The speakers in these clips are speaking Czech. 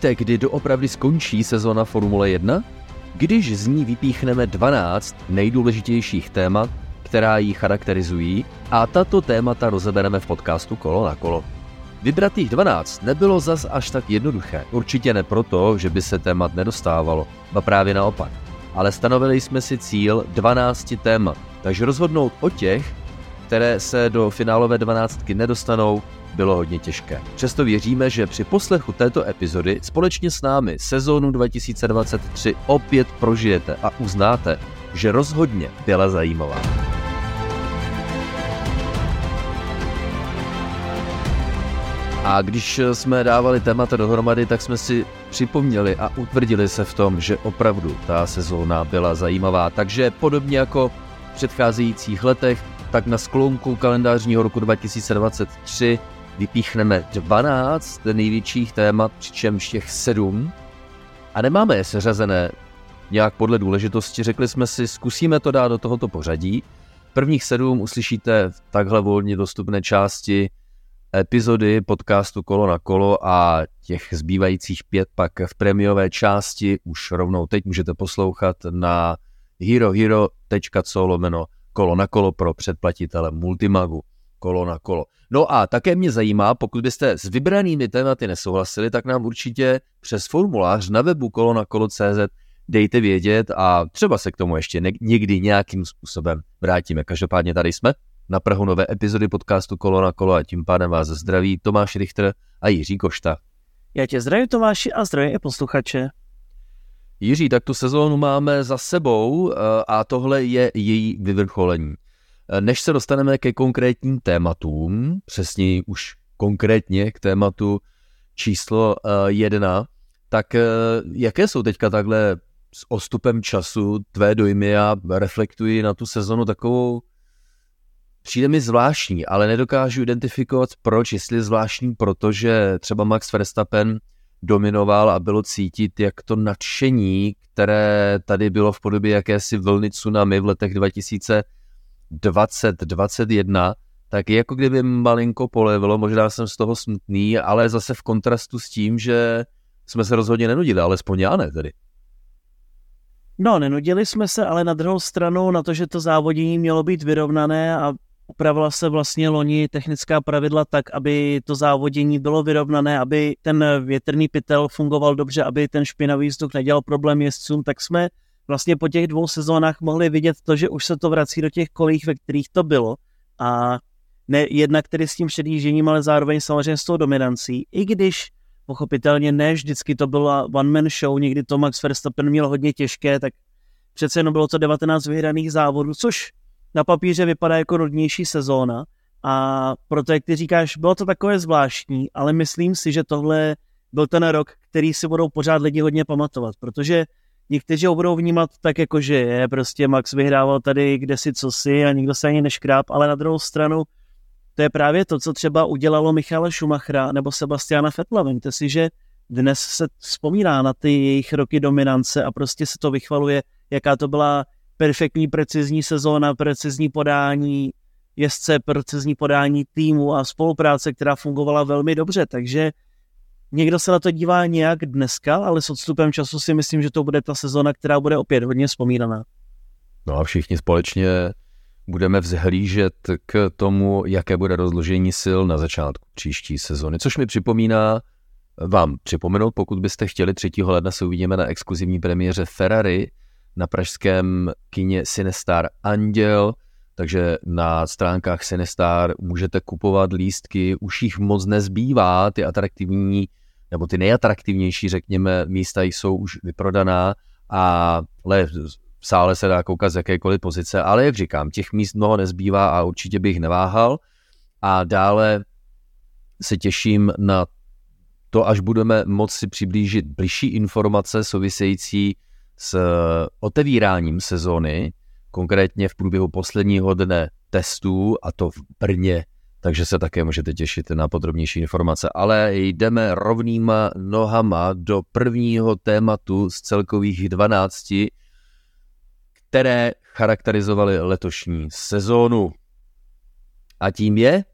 Víte, kdy doopravdy skončí sezona Formule 1? Když z ní vypíchneme 12 nejdůležitějších témat, která ji charakterizují a tato témata rozebereme v podcastu Kolo na kolo. Vybratých 12 nebylo zas až tak jednoduché. Určitě ne proto, že by se témat nedostávalo, ba právě naopak. Ale stanovili jsme si cíl 12 témat, takže rozhodnout o těch, které se do finálové 12 nedostanou, bylo hodně těžké. Přesto věříme, že při poslechu této epizody společně s námi sezónu 2023 opět prožijete a uznáte, že rozhodně byla zajímavá. A když jsme dávali témata dohromady, tak jsme si připomněli a utvrdili se v tom, že opravdu ta sezóna byla zajímavá. Takže podobně jako v předcházejících letech, tak na sklonku kalendářního roku 2023 vypíchneme 12 největších témat, přičemž těch 7. A nemáme je seřazené nějak podle důležitosti. Řekli jsme si, zkusíme to dát do tohoto pořadí. Prvních sedm uslyšíte v takhle volně dostupné části epizody podcastu Kolo na kolo a těch zbývajících pět pak v premiové části už rovnou teď můžete poslouchat na herohero.co lomeno kolo na kolo pro předplatitele Multimagu kolo na kolo. No a také mě zajímá, pokud byste s vybranými tématy nesouhlasili, tak nám určitě přes formulář na webu kolo na kolo.cz dejte vědět a třeba se k tomu ještě někdy nějakým způsobem vrátíme. Každopádně tady jsme na Prahu nové epizody podcastu Kolo na kolo a tím pádem vás zdraví Tomáš Richter a Jiří Košta. Já tě zdravím Tomáši a zdravím i posluchače. Jiří, tak tu sezónu máme za sebou eh, a tohle je její vyvrcholení. Eh, než se dostaneme ke konkrétním tématům, přesně už konkrétně k tématu číslo eh, jedna, tak jaké jsou teďka takhle s ostupem času tvé dojmy? A reflektují na tu sezonu takovou přijde mi zvláštní, ale nedokážu identifikovat proč, jestli zvláštní, protože třeba Max Verstappen dominoval a bylo cítit, jak to nadšení, které tady bylo v podobě jakési vlny tsunami v letech 2020-2021, tak jako kdyby malinko polevilo, možná jsem z toho smutný, ale zase v kontrastu s tím, že jsme se rozhodně nenudili, alespoň já ne tedy. No, nenudili jsme se, ale na druhou stranu na to, že to závodění mělo být vyrovnané a upravila se vlastně loni technická pravidla tak, aby to závodění bylo vyrovnané, aby ten větrný pytel fungoval dobře, aby ten špinavý vzduch nedělal problém jezdcům, tak jsme vlastně po těch dvou sezónách mohli vidět to, že už se to vrací do těch kolích, ve kterých to bylo. A ne jednak tedy s tím předjížením, ale zároveň samozřejmě s tou dominancí, i když pochopitelně ne vždycky to byla one-man show, někdy to Max Verstappen měl hodně těžké, tak přece jenom bylo to 19 vyhraných závodů, což na papíře vypadá jako rodnější sezóna. A proto, jak ty říkáš, bylo to takové zvláštní, ale myslím si, že tohle byl ten rok, který si budou pořád lidi hodně pamatovat, protože někteří ho budou vnímat tak, jako že je, prostě Max vyhrával tady kde si co si a nikdo se ani neškráp, ale na druhou stranu to je právě to, co třeba udělalo Michala Schumachera nebo Sebastiana Fettla. Vemte si, že dnes se vzpomíná na ty jejich roky dominance a prostě se to vychvaluje, jaká to byla perfektní precizní sezóna, precizní podání jezdce, precizní podání týmu a spolupráce, která fungovala velmi dobře, takže někdo se na to dívá nějak dneska, ale s odstupem času si myslím, že to bude ta sezóna, která bude opět hodně vzpomínaná. No a všichni společně budeme vzhlížet k tomu, jaké bude rozložení sil na začátku příští sezóny, což mi připomíná vám připomenout, pokud byste chtěli 3. ledna se uvidíme na exkluzivní premiéře Ferrari na pražském kině Sinestar Anděl, takže na stránkách Sinestar můžete kupovat lístky, už jich moc nezbývá, ty atraktivní nebo ty nejatraktivnější, řekněme, místa jsou už vyprodaná, a, ale sále se dá koukat z jakékoliv pozice, ale jak říkám, těch míst mnoho nezbývá a určitě bych neváhal. A dále se těším na to, až budeme moci přiblížit bližší informace související s otevíráním sezóny, konkrétně v průběhu posledního dne testů, a to v Brně, takže se také můžete těšit na podrobnější informace. Ale jdeme rovnýma nohama do prvního tématu z celkových 12, které charakterizovaly letošní sezónu. A tím je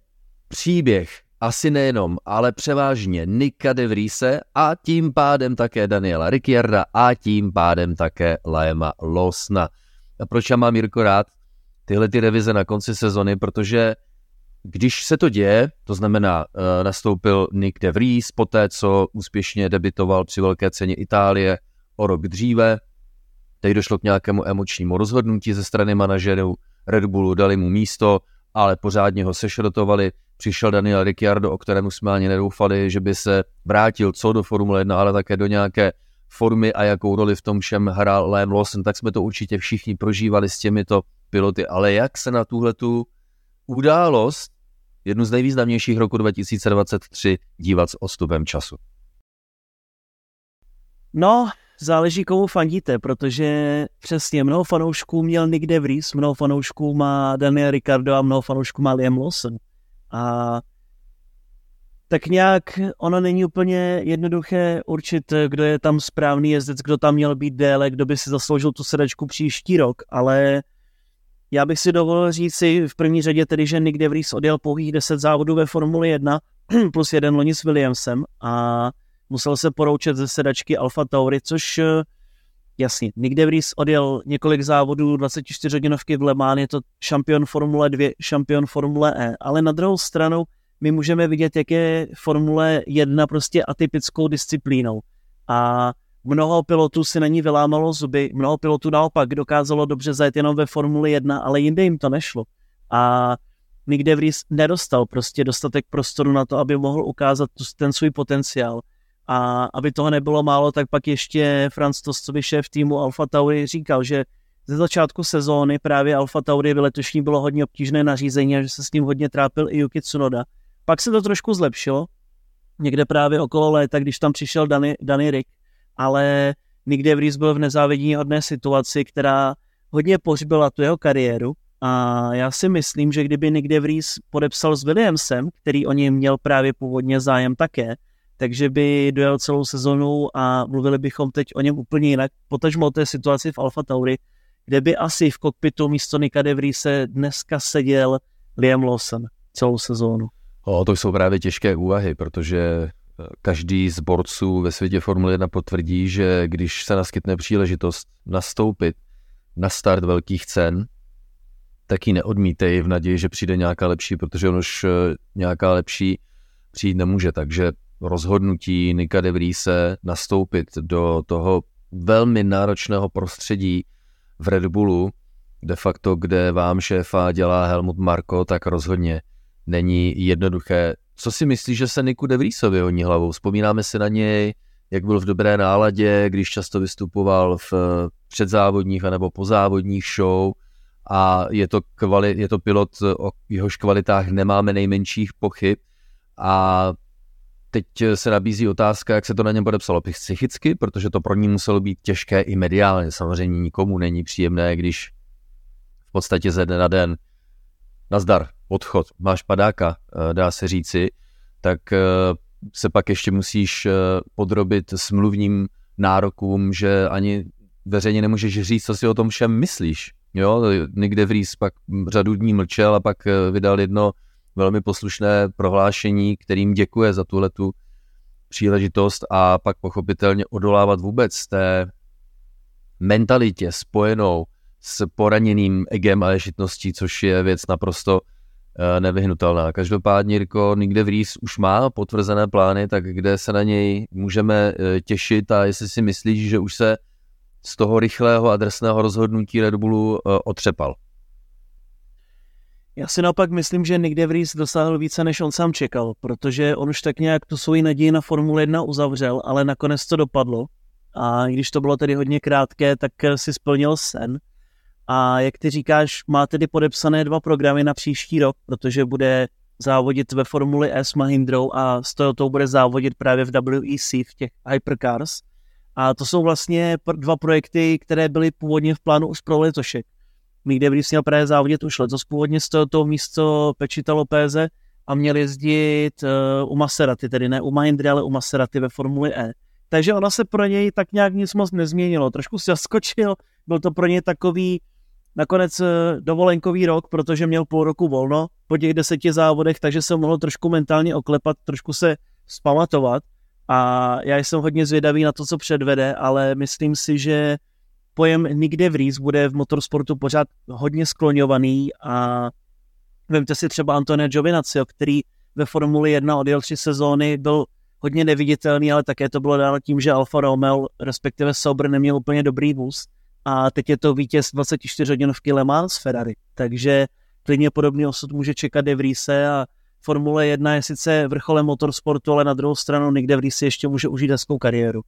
příběh asi nejenom, ale převážně Nika de Vriese a tím pádem také Daniela Ricciarda a tím pádem také Laema Losna. A proč já mám Mirko rád tyhle ty revize na konci sezony, protože když se to děje, to znamená, uh, nastoupil Nick de Vries poté, co úspěšně debitoval při velké ceně Itálie o rok dříve, teď došlo k nějakému emočnímu rozhodnutí ze strany manažerů Red Bullu, dali mu místo, ale pořádně ho sešrotovali. Přišel Daniel Ricciardo, o kterému jsme ani nedoufali, že by se vrátil co do Formule 1, ale také do nějaké formy a jakou roli v tom všem hrál Liam Lawson, tak jsme to určitě všichni prožívali s těmito piloty. Ale jak se na tuhle tu událost, jednu z nejvýznamnějších roku 2023, dívat s odstupem času? No, záleží komu fandíte, protože přesně mnoho fanoušků měl Nick DeVries, mnoho fanoušků má Daniel Ricardo a mnoho fanoušků má Liam Lawson. A tak nějak ono není úplně jednoduché určit, kdo je tam správný jezdec, kdo tam měl být déle, kdo by si zasloužil tu sedačku příští rok, ale já bych si dovolil říct si v první řadě tedy, že Nick DeVries odjel pouhých 10 závodů ve Formuli 1 plus jeden loni s Williamsem a musel se poroučet ze sedačky Alfa Tauri, což eh, jasně, Nick DeVries odjel několik závodů 24 hodinovky v Le Mans, je to šampion Formule 2, šampion Formule E, ale na druhou stranu my můžeme vidět, jak je Formule 1 prostě atypickou disciplínou. A mnoho pilotů si na ní vylámalo zuby, mnoho pilotů naopak dokázalo dobře zajet jenom ve Formuli 1, ale jinde jim to nešlo. A Nick DeVries nedostal prostě dostatek prostoru na to, aby mohl ukázat ten svůj potenciál. A aby toho nebylo málo, tak pak ještě Franz Tostovi šéf týmu Alfa Tauri říkal, že ze začátku sezóny právě Alfa Tauri v letošní bylo hodně obtížné nařízení a že se s ním hodně trápil i Yuki Tsunoda. Pak se to trošku zlepšilo, někde právě okolo léta, když tam přišel Danny, Danny Rick, ale Nick DeVries byl v nezávidění hodné situaci, která hodně pohřbila tu jeho kariéru a já si myslím, že kdyby Nick DeVries podepsal s Williamsem, který o něm měl právě původně zájem také, takže by dojel celou sezonu a mluvili bychom teď o něm úplně jinak. Potažmo o té situaci v Alfa Tauri, kde by asi v kokpitu místo Nika se dneska seděl Liam Lawson celou sezónu. O, to jsou právě těžké úvahy, protože každý z borců ve světě Formule 1 potvrdí, že když se naskytne příležitost nastoupit na start velkých cen, tak ji neodmítej v naději, že přijde nějaká lepší, protože on už eh, nějaká lepší přijít nemůže. Takže rozhodnutí Nika de Vriese nastoupit do toho velmi náročného prostředí v Red Bullu, de facto, kde vám šéfa dělá Helmut Marko, tak rozhodně není jednoduché. Co si myslíš, že se Niku de Vriesovi honí hlavou? Vzpomínáme si na něj, jak byl v dobré náladě, když často vystupoval v předzávodních anebo pozávodních show a je to, kvali, je to pilot, o jehož kvalitách nemáme nejmenších pochyb a Teď se nabízí otázka, jak se to na něm podepsalo psychicky, protože to pro ní muselo být těžké i mediálně. Samozřejmě nikomu není příjemné, když v podstatě ze dne na den nazdar, odchod, máš padáka, eh, dá se říci, tak eh, se pak ještě musíš eh, podrobit smluvním nárokům, že ani veřejně nemůžeš říct, co si o tom všem myslíš. Jo, někde v Rýs pak řadu dní mlčel a pak vydal jedno velmi poslušné prohlášení, kterým děkuje za tuhle tu příležitost a pak pochopitelně odolávat vůbec té mentalitě spojenou s poraněným egem a ješitností, což je věc naprosto nevyhnutelná. Každopádně Jirko Rýs už má potvrzené plány, tak kde se na něj můžeme eh, těšit a jestli si myslíš, že už se z toho rychlého adresného rozhodnutí Red Bullu eh, otřepal. Já si naopak myslím, že Nick DeVries dosáhl více, než on sám čekal, protože on už tak nějak tu svoji naději na Formule 1 uzavřel, ale nakonec to dopadlo. A když to bylo tedy hodně krátké, tak si splnil sen. A jak ty říkáš, má tedy podepsané dva programy na příští rok, protože bude závodit ve Formuli S Mahindrou a s Toyotou bude závodit právě v WEC, v těch Hypercars. A to jsou vlastně dva projekty, které byly původně v plánu už pro letošek. Mick Debris měl právě závodit už letos původně z toho místo Pečita Lopéze a měl jezdit uh, u Maserati, tedy ne u Mahindry, ale u Maserati ve Formuli E. Takže ona se pro něj tak nějak nic moc nezměnilo. Trošku se zaskočil, byl to pro něj takový nakonec eh, dovolenkový rok, protože měl půl roku volno po těch deseti závodech, takže se mohl trošku mentálně oklepat, trošku se zpamatovat a já jsem hodně zvědavý na to, co předvede, ale myslím si, že pojem nikde v Rees bude v motorsportu pořád hodně skloňovaný a vemte si třeba Antonia Giovinazzi, který ve Formuli 1 odjel tři sezóny, byl hodně neviditelný, ale také to bylo dáno tím, že Alfa Romeo, respektive Sauber, neměl úplně dobrý vůz a teď je to vítěz 24 hodin v Le Mans Ferrari, takže klidně podobný osud může čekat De Vriese a Formule 1 je sice vrcholem motorsportu, ale na druhou stranu nikde v Vriese ještě může užít hezkou kariéru.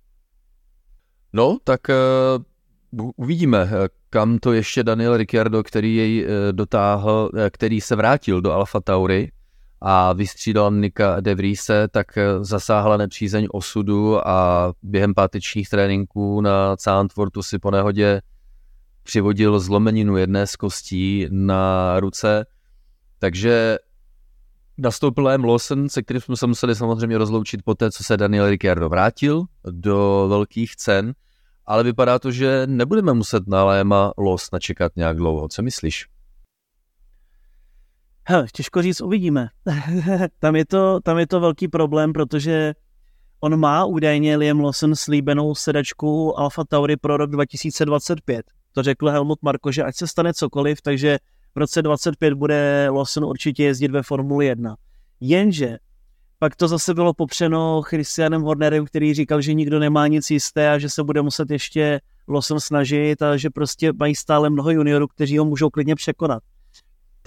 No, tak uh, uvidíme, eh, kam to ještě Daniel Ricciardo, který jej uh, dotáhl, který se vrátil do Alfa Tauri, a vystřídal Nika de Vriese, tak eh, zasáhla nepřízeň osudu a během pátečních tréninků na Zandvoortu si po nehodě přivodil zlomeninu jedné z kostí na ruce, takže nastoupil Liam Lawson, se kterým jsme se museli samozřejmě rozloučit po té, co se Daniel Ricciardo vrátil do velkých cen, ale vypadá to, že nebudeme muset na Léma Lawsona čekat nějak dlouho. Co myslíš? Hele, těžko říct, uvidíme. tam, je to, tam je to velký problém, protože on má údajně Liam Lawson slíbenou sedačku Alfa Tauri pro rok 2025. To řekl Helmut Marko, že ať se stane cokoliv, takže v roce 25 bude Lawson určitě jezdit ve Formuli 1. Jenže pak to zase bylo popřeno Christianem Hornerem, který říkal, že nikdo nemá nic jisté a že se bude muset ještě Lawson snažit a že prostě mají stále mnoho juniorů, kteří ho můžou klidně překonat.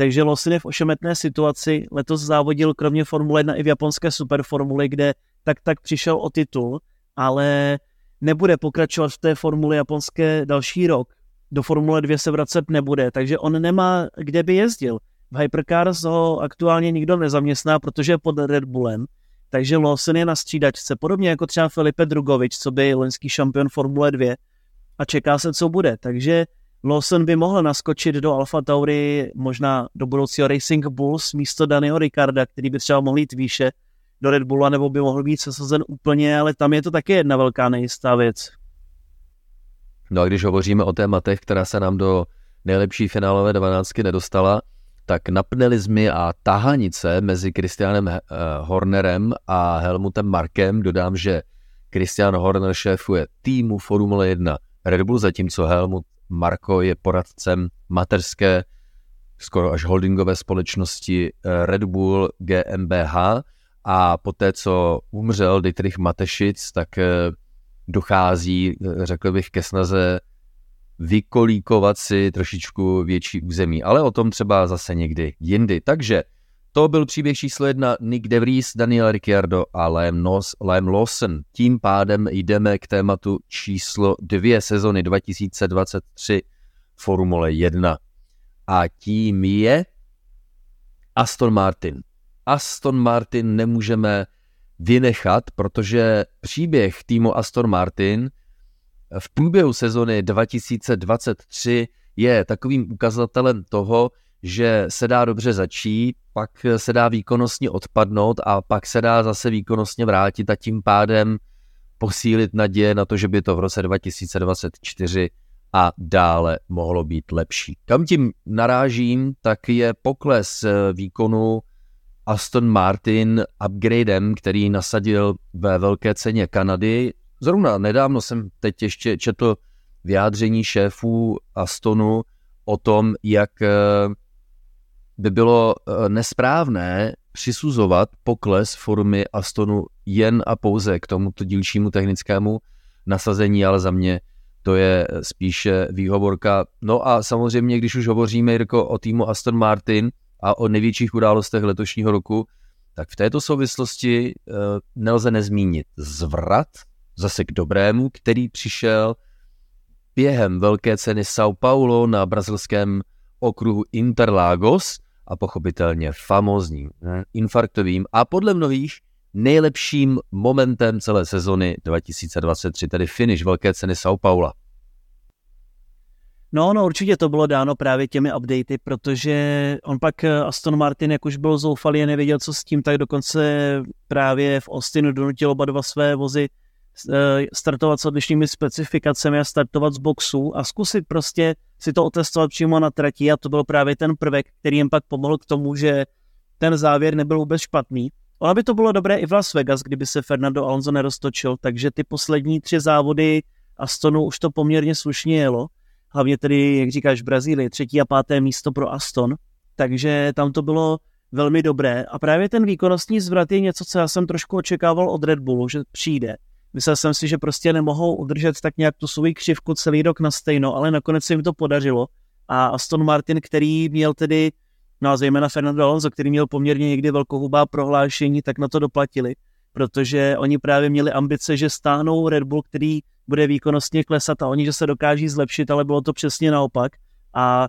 Takže Lawson je v ošemetné situaci. Letos závodil kromě Formule 1 i v japonské superformuli, kde tak tak přišel o titul, ale nebude pokračovat v té formuli japonské další rok. Do Formule 2 se vracet nebude, takže on nemá kde by jezdil. V Hypercars ho aktuálně nikdo nezaměstná, protože je pod Red Bullem, takže Lawson je na střídačce, podobně jako třeba Felipe Drugovič, co by loňský šampion Formule 2 a čeká se, co bude. Takže Lawson by mohl naskočit do Alfa Tauri, možná do budoucího Racing Bulls místo Daniho Ricarda, který by třeba mohl jít výše do Red Bulla, nebo by mohl být sesazen úplně, ale tam je to taky jedna velká nejistá věc. No a když hovoříme o tématech, která se nám do nejlepší finálové dvanáctky nedostala, tak napnelizmy a tahanice mezi Christianem eh, Hornerem a Helmutem Markem. Dodám, že Christian Horner šéfuje týmu Formule 1 Red Bull, zatímco Helmut Marko je poradcem materské, skoro až holdingové společnosti eh, Red Bull GmbH a poté, co umřel Dietrich Matešic, tak eh, dochází, eh, řekl bych, ke snaze vykolíkovat si trošičku větší území, ale o tom třeba zase někdy jindy. Takže to byl příběh číslo jedna Nick DeVries, Daniel Ricciardo a Liam, Nos, Liam Lawson. Tím pádem jdeme k tématu číslo dvě sezony 2023 Formule 1. A tím je Aston Martin. Aston Martin nemůžeme vynechat, protože příběh týmu Aston Martin v průběhu sezony 2023 je takovým ukazatelem toho, že se dá dobře začít, pak se dá výkonnostně odpadnout a pak se dá zase výkonnostně vrátit a tím pádem posílit naděje na to, že by to v roce 2024 a dále mohlo být lepší. Kam tím narážím, tak je pokles výkonu Aston Martin upgradem, který nasadil ve velké ceně Kanady. Zrovna nedávno jsem teď ještě četl vyjádření šéfů Astonu o tom, jak by bylo eh, nesprávné přisuzovat pokles formy Astonu jen a pouze k tomuto dílčímu technickému nasazení, ale za mě to je spíše výhovorka. No a samozřejmě, když už hovoříme, Jirko, o týmu Aston Martin a o největších událostech letošního roku, tak v této souvislosti eh, nelze nezmínit zvrat, zase k dobrému, který přišel během velké ceny São Paulo na brazilském okruhu Interlagos a pochopitelně famózním, infarktovým a podle mnohých nejlepším momentem celé sezony 2023, tedy finish velké ceny São Paula. No, no, určitě to bylo dáno právě těmi updaty, protože on pak eh, Aston Martin, jak už byl zoufalý a nevěděl, co s tím, tak dokonce právě v Austinu donutil oba dva své vozy startovat s odlišnými specifikacemi a startovat z boxu a zkusit prostě si to otestovat přímo na trati a to byl právě ten prvek, který jim pak pomohl k tomu, že ten závěr nebyl vůbec špatný. Ono by to bylo dobré i v Las Vegas, kdyby se Fernando Alonso neroztočil, takže ty poslední tři závody Astonu už to poměrně slušně jelo. Hlavně tedy, jak říkáš, v Brazílii, třetí a páté místo pro Aston. Takže tam to bylo velmi dobré. A právě ten výkonnostní zvrat je něco, co já jsem trošku očekával od Red Bullu, že přijde. Myslel jsem si, že prostě nemohou udržet tak nějak tu svou křivku celý rok na stejno, ale nakonec se jim to podařilo. A Aston Martin, který měl tedy, no a zejména Fernando Alonso, který měl poměrně někdy velkohubá prohlášení, tak na to doplatili, protože oni právě měli ambice, že stáhnou Red Bull, který bude výkonnostně klesat a oni, že se dokáží zlepšit, ale bylo to přesně naopak. A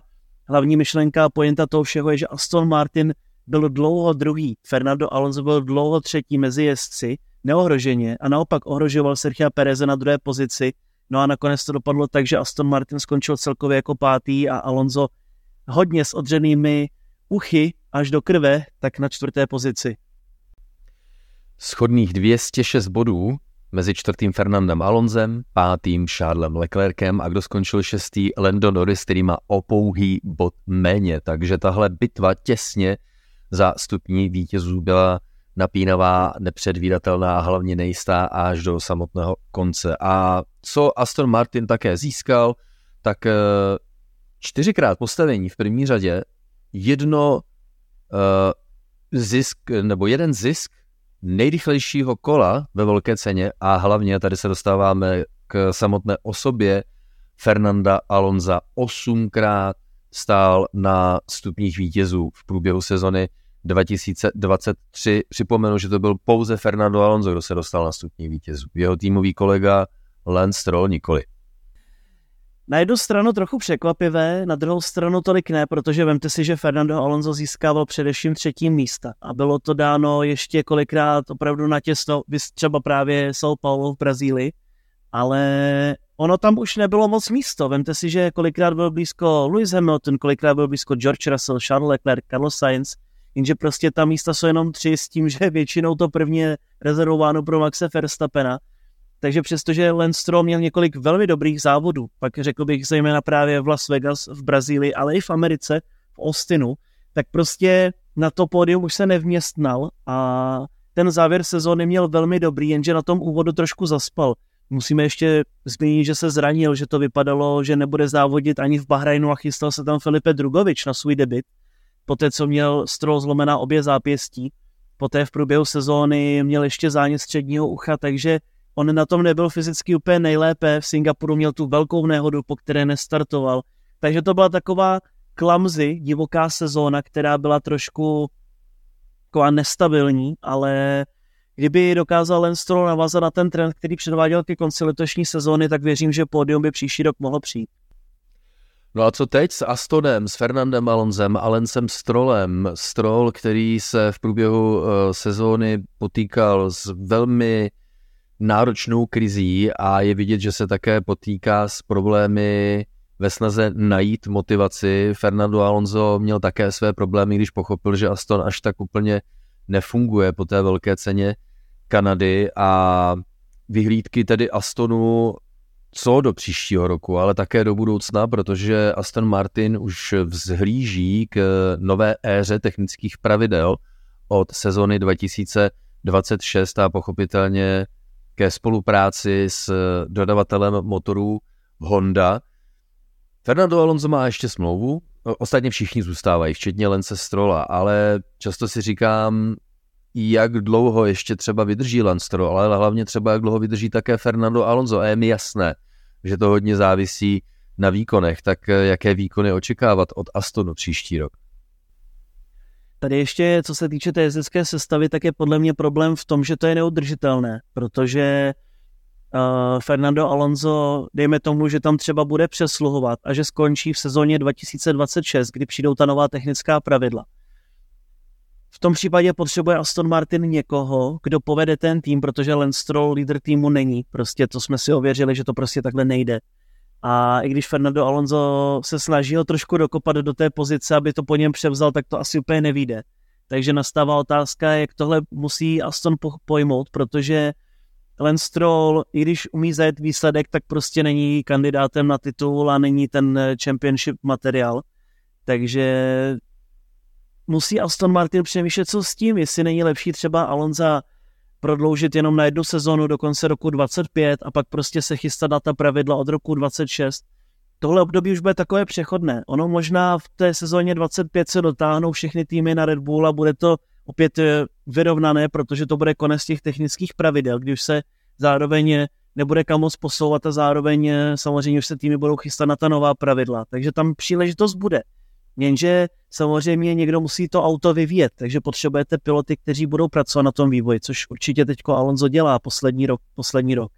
hlavní myšlenka a pointa toho všeho je, že Aston Martin byl dlouho druhý, Fernando Alonso byl dlouho třetí mezi jezdci, neohroženě a naopak ohrožoval Sergio Pereze na druhé pozici. No a nakonec to dopadlo tak, že Aston Martin skončil celkově jako pátý a Alonso hodně s odřenými uchy až do krve, tak na čtvrté pozici. Schodných 206 bodů mezi čtvrtým Fernandem Alonzem, pátým Charlesem Leclerkem a kdo skončil šestý Lando Norris, který má opouhý bod méně. Takže tahle bitva těsně za stupní vítězů byla napínavá, nepředvídatelná hlavně nejistá až do samotného konce. A co Aston Martin také získal, tak eh, čtyřikrát postavení v první řadě, jedno uh, zisk, nebo jeden zisk nejrychlejšího kola ve velké ceně a hlavně tady se dostáváme k samotné osobě Fernanda Alonza osmkrát stál na stupních vítězů v průběhu sezony 2023. Připomenu, že to byl pouze Fernando Alonso, kdo se dostal na stupní vítězů. Jeho týmový kolega Lance Stroll nikoli. Na jednu stranu trochu překvapivé, na druhou stranu tolik ne, protože vemte si, že Fernando Alonso získával především třetí místa a bylo to dáno ještě kolikrát opravdu natěsno, třeba právě São Paulo v Brazílii, ale ono tam už nebylo moc místo. Vemte si, že kolikrát byl blízko Lewis Hamilton, kolikrát byl blízko George Russell, Charles Leclerc, Carlos Sainz, jenže prostě ta místa jsou jenom tři s tím, že většinou to první je rezervováno pro Maxe Verstappena, takže přestože Lance Stroll měl několik velmi dobrých závodů, pak řekl bych zejména právě v Las Vegas, v Brazílii, ale i v Americe, v Austinu, tak prostě na to pódium už se nevměstnal a ten závěr sezóny měl velmi dobrý, jenže na tom úvodu trošku zaspal. Musíme ještě zmínit, že se zranil, že to vypadalo, že nebude závodit ani v Bahrajnu a chystal se tam Filipe Drugovič na svůj debit. Poté, co měl Stroll zlomená obě zápěstí, poté v průběhu sezóny měl ještě zánět středního ucha, takže On na tom nebyl fyzicky úplně nejlépe, v Singapuru měl tu velkou nehodu, po které nestartoval. Takže to byla taková klamzy, divoká sezóna, která byla trošku taková nestabilní, ale kdyby dokázal Lance Stroll navázat na ten trend, který předváděl ke konci letošní sezóny, tak věřím, že pódium by příští rok mohlo přijít. No a co teď s Astonem, s Fernandem Alonzem, Alencem Strollem? Stroll, který se v průběhu uh, sezóny potýkal s velmi náročnou krizí a je vidět, že se také potýká s problémy ve snaze najít motivaci. Fernando Alonso měl také své problémy, když pochopil, že Aston až tak úplně nefunguje po té velké ceně Kanady a vyhlídky tedy Astonu co do příštího roku, ale také do budoucna, protože Aston Martin už vzhlíží k nové éře technických pravidel od sezony 2026 a pochopitelně ke spolupráci s dodavatelem motorů Honda. Fernando Alonso má ještě smlouvu, ostatně všichni zůstávají, včetně Lence Strola, ale často si říkám, jak dlouho ještě třeba vydrží Lance Stroll, ale hlavně třeba jak dlouho vydrží také Fernando Alonso. A je mi jasné, že to hodně závisí na výkonech, tak jaké výkony očekávat od Astonu příští rok? Tady ještě, co se týče té jezdecké sestavy, tak je podle mě problém v tom, že to je neudržitelné, protože uh, Fernando Alonso, dejme tomu, že tam třeba bude přesluhovat a že skončí v sezóně 2026, kdy přijdou ta nová technická pravidla. V tom případě potřebuje Aston Martin někoho, kdo povede ten tým, protože Lance Stroll lídr týmu není. Prostě to jsme si ověřili, že to prostě takhle nejde. A i když Fernando Alonso se snažil trošku dokopat do té pozice, aby to po něm převzal, tak to asi úplně nevíde. Takže nastává otázka, jak tohle musí Aston pojmout, protože Lance Stroll, i když umí zajet výsledek, tak prostě není kandidátem na titul a není ten championship materiál. Takže musí Aston Martin přemýšlet, co s tím, jestli není lepší třeba Alonza prodloužit jenom na jednu sezonu do konce roku 25 a pak prostě se chystat na ta pravidla od roku 26. Tohle období už bude takové přechodné. Ono možná v té sezóně 25 se dotáhnou všechny týmy na Red Bull a bude to opět eh, vyrovnané, protože to bude konec těch technických pravidel, když se zároveň nebude kam moc posouvat a zároveň eh, samozřejmě už se týmy budou chystat na ta nová pravidla. Takže tam příležitost bude. Jenže samozřejmě někdo musí to auto vyvíjet, takže potřebujete piloty, kteří budou pracovat na tom vývoji, což určitě teď Alonso dělá poslední rok. Poslední rok.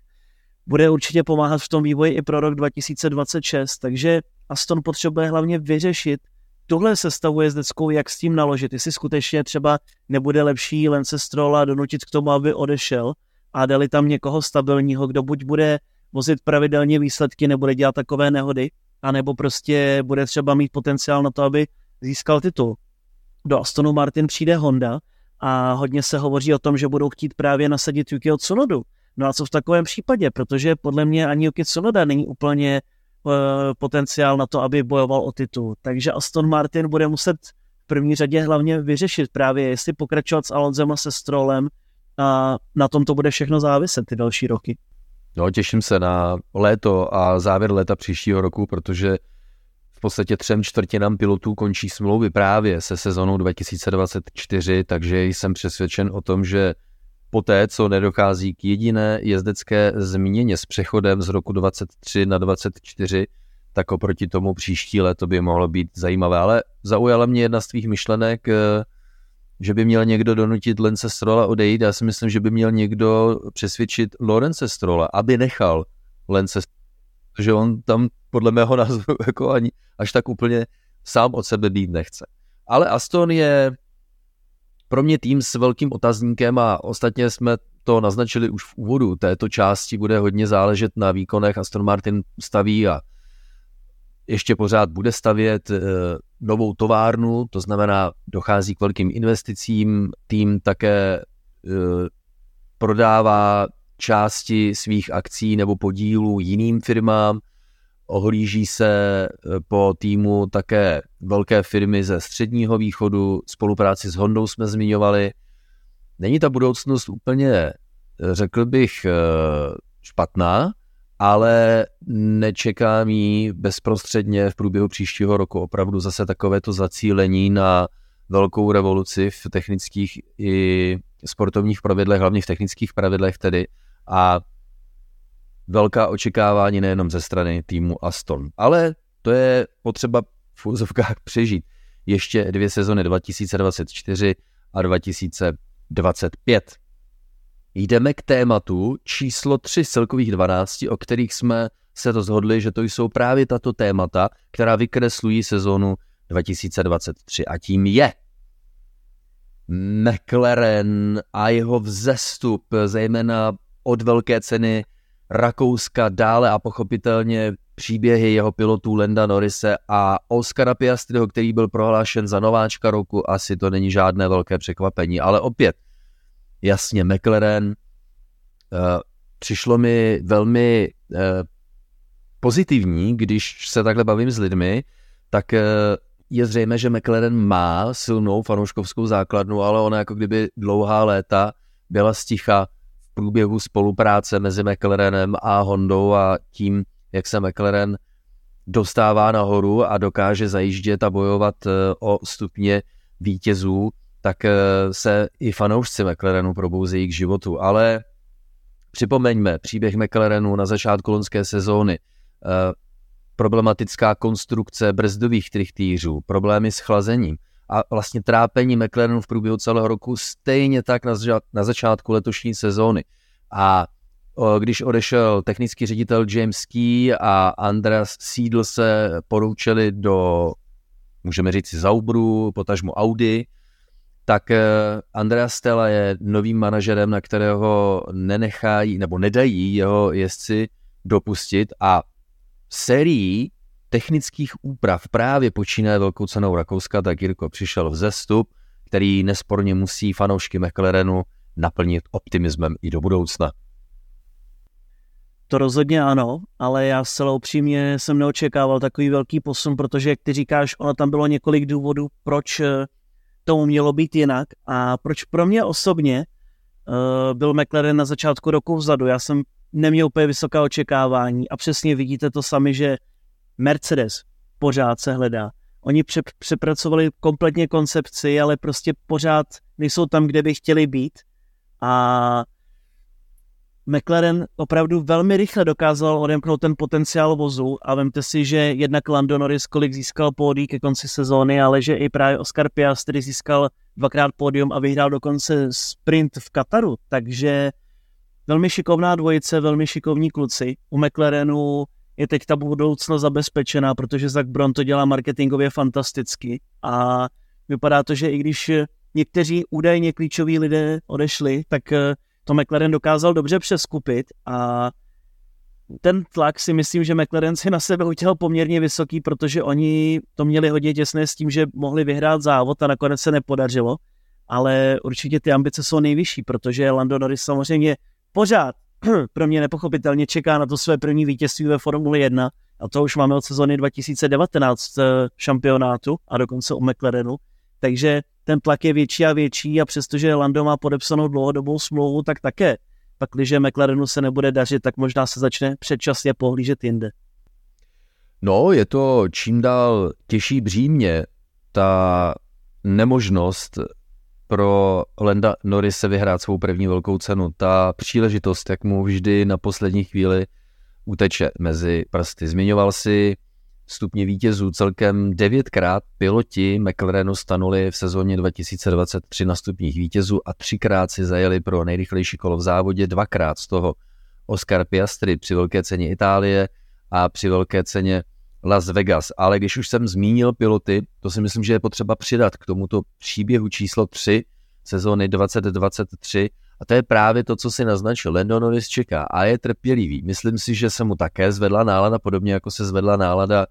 Bude určitě pomáhat v tom vývoji i pro rok 2026, takže Aston potřebuje hlavně vyřešit tuhle sestavu jezdeckou, jak s tím naložit. Jestli skutečně třeba nebude lepší Lance Strolla donutit k tomu, aby odešel a dali tam někoho stabilního, kdo buď bude vozit pravidelně výsledky, nebude dělat takové nehody, anebo prostě bude třeba mít potenciál na to, aby získal titul. Do Astonu Martin přijde Honda a hodně se hovoří o tom, že budou chtít právě nasadit Yukiho Tsunodu. No a co v takovém případě? Protože podle mě ani Yuki Tsunoda není úplně uh, potenciál na to, aby bojoval o titul. Takže Aston Martin bude muset v první řadě hlavně vyřešit právě, jestli pokračovat s Alonzem a se Strolem a na tom to bude všechno záviset ty další roky. No, těším se na léto a závěr léta příštího roku, protože v podstatě třem čtvrtinám pilotů končí smlouvy právě se sezonou 2024, takže jsem přesvědčen o tom, že poté, co nedochází k jediné jezdecké změně s přechodem z roku 23 na 24, tak oproti tomu příští léto by mohlo být zajímavé. Ale zaujala mě jedna z tvých myšlenek, eh, že by měl někdo donutit Lence Strola odejít. Já si myslím, že by měl někdo přesvědčit Lorence Strola, aby nechal Lence že on tam podle mého názoru jako ani až tak úplně sám od sebe být nechce. Ale Aston je pro mě tým s velkým otazníkem a ostatně jsme to naznačili už v úvodu této části, bude hodně záležet na výkonech. Aston Martin staví a ještě pořád bude stavět eh, novou továrnu, to znamená, dochází k velkým investicím, tým také eh, prodává části svých akcí nebo podílů jiným firmám, ohlíží se eh, po týmu také velké firmy ze středního východu, spolupráci s Hondou jsme zmiňovali. Není ta budoucnost úplně, řekl bych, špatná, ale nečekám jí bezprostředně v průběhu příštího roku opravdu zase takovéto zacílení na velkou revoluci v technických i sportovních pravidlech, hlavně v technických pravidlech tedy a velká očekávání nejenom ze strany týmu Aston. Ale to je potřeba v úzovkách přežít. Ještě dvě sezony 2024 a 2025. Jdeme k tématu číslo 3 z celkových 12, o kterých jsme se rozhodli, že to jsou právě tato témata, která vykreslují sezonu 2023. A tím je McLaren a jeho vzestup, zejména od velké ceny Rakouska dále a pochopitelně příběhy jeho pilotů Lenda Norise a Oscara Piastriho, který byl prohlášen za nováčka roku, asi to není žádné velké překvapení, ale opět jasně McLaren. Uh, přišlo mi velmi uh, pozitivní, když se takhle bavím s lidmi, tak uh, je zřejmé, že McLaren má silnou fanouškovskou základnu, ale ona jako kdyby dlouhá léta byla sticha v průběhu spolupráce mezi McLarenem a Hondou a tím, jak se McLaren dostává nahoru a dokáže zajíždět a bojovat o stupně vítězů, tak eh, se i fanoušci McLarenu probouzejí k životu. Ale připomeňme příběh McLarenu na začátku loňské sezóny. Eh, problematická konstrukce brzdových trichtýřů, problémy s chlazením a vlastně trápení McLarenu v průběhu celého roku stejně tak na, začátku letošní sezóny. A když odešel technický ředitel James Key a Andreas Siedl se poroučeli do, můžeme říct, Zaubru, potažmu Audi, tak eh, Andrea Stella je novým manažerem, na kterého nenechají nebo nedají jeho jezdci dopustit a sérií technických úprav právě počínaje velkou cenou Rakouska, tak Jirko přišel v zestup, který nesporně musí fanoušky McLarenu naplnit optimismem i do budoucna. To rozhodně ano, ale já zcela upřímně jsem neočekával takový velký posun, protože, jak ty říkáš, ono tam bylo několik důvodů, proč eh, tomu mělo být jinak a proč pro mě osobně uh, byl McLaren na začátku roku vzadu. Já jsem neměl úplně vysoká očekávání a přesně vidíte to sami, že Mercedes pořád se hledá. Oni pře- přepracovali kompletně koncepci, ale prostě pořád nejsou tam, kde by chtěli být a McLaren opravdu velmi rychle dokázal odemknout ten potenciál vozu a vemte si, že jednak Lando Norris kolik získal pódí ke konci sezóny, ale že i právě Oscar Piastri získal dvakrát pódium a vyhrál dokonce sprint v Kataru, takže velmi šikovná dvojice, velmi šikovní kluci. U McLarenu je teď ta budoucnost zabezpečená, protože Zach Brown to dělá marketingově fantasticky a vypadá to, že i když někteří údajně klíčoví lidé odešli, tak to McLaren dokázal dobře přeskupit a ten tlak si myslím, že McLaren si na sebe udělal poměrně vysoký, protože oni to měli hodně těsné s tím, že mohli vyhrát závod a nakonec se nepodařilo, ale určitě ty ambice jsou nejvyšší, protože Lando Norris samozřejmě pořád pro mě nepochopitelně čeká na to své první vítězství ve Formuli 1 a to už máme od sezony 2019 eh, šampionátu a dokonce u McLarenu, takže ten tlak je větší a větší a přestože Lando má podepsanou dlouhodobou smlouvu, tak také. Pak, když McLarenu se nebude dařit, tak možná se začne předčasně pohlížet jinde. No, je to čím dál těžší břímě, ta nemožnost pro Lenda Norrise vyhrát svou první velkou cenu. Ta příležitost, jak mu vždy na poslední chvíli uteče mezi prsty. Zmiňoval si stupně vítězů. Celkem devětkrát piloti McLarenu stanuli v sezóně 2023 na stupních vítězů a třikrát si zajeli pro nejrychlejší kolo v závodě, dvakrát z toho Oscar Piastri při velké ceně Itálie a při velké ceně Las Vegas. Ale když už jsem zmínil piloty, to si myslím, že je potřeba přidat k tomuto příběhu číslo 3 sezóny 2023 a to je právě to, co si naznačil. Lando Norris čeká a je trpělivý. Myslím si, že se mu také zvedla nálada, podobně jako se zvedla nálada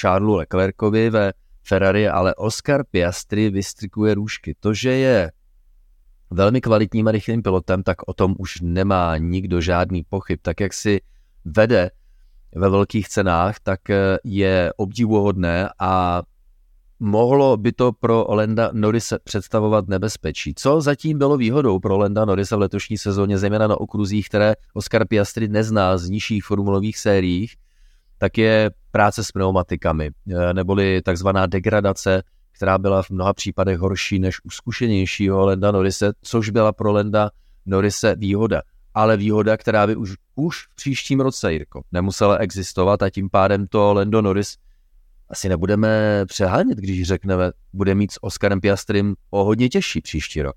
Charlesu Leclercovi ve Ferrari, ale Oscar Piastri vystrikuje růžky. To, že je velmi kvalitním a rychlým pilotem, tak o tom už nemá nikdo žádný pochyb. Tak jak si vede ve velkých cenách, tak je obdivuhodné a mohlo by to pro Lenda Norrise představovat nebezpečí. Co zatím bylo výhodou pro Lenda Norrise v letošní sezóně, zejména na okruzích, které Oscar Piastri nezná z nižších formulových sériích, tak je práce s pneumatikami, eh, neboli takzvaná degradace, která byla v mnoha případech horší než u zkušenějšího Lenda Norise, což byla pro Lenda Norise výhoda. Ale výhoda, která by už, už v příštím roce, Jirko, nemusela existovat a tím pádem to Lendo Norris asi nebudeme přehánět, když řekneme, bude mít s Oskarem Piastrym o hodně těžší příští rok.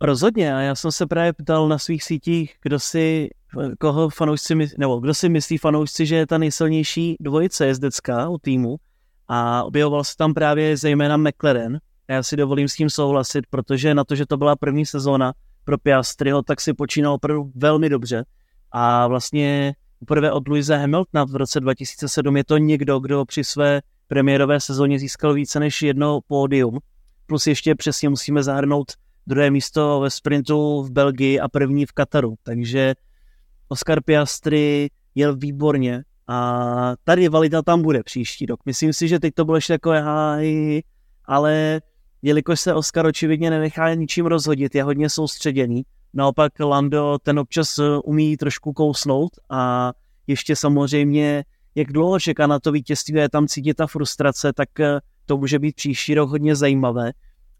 Rozhodně a já jsem se právě ptal na svých sítích, kdo si, koho fanoušci, nebo kdo si myslí fanoušci, že je ta nejsilnější dvojice jezdecká u týmu a objevoval se tam právě zejména McLaren. Já si dovolím s tím souhlasit, protože na to, že to byla první sezóna pro Piastriho, tak si počínal opravdu velmi dobře a vlastně poprvé od Louise Hamiltona v roce 2007 je to někdo, kdo při své premiérové sezóně získal více než jedno pódium. Plus ještě přesně musíme zahrnout druhé místo ve sprintu v Belgii a první v Kataru. Takže Oscar Piastri jel výborně a tady valida tam bude příští rok. Myslím si, že teď to bylo ještě takové háj, ale jelikož se Oscar očividně nenechá ničím rozhodit, je hodně soustředěný, Naopak Lando ten občas eh, umí trošku kousnout a ještě samozřejmě, jak dlouho čeká na to vítězství a je tam cítit ta frustrace, tak eh, to může být příští rok hodně zajímavé.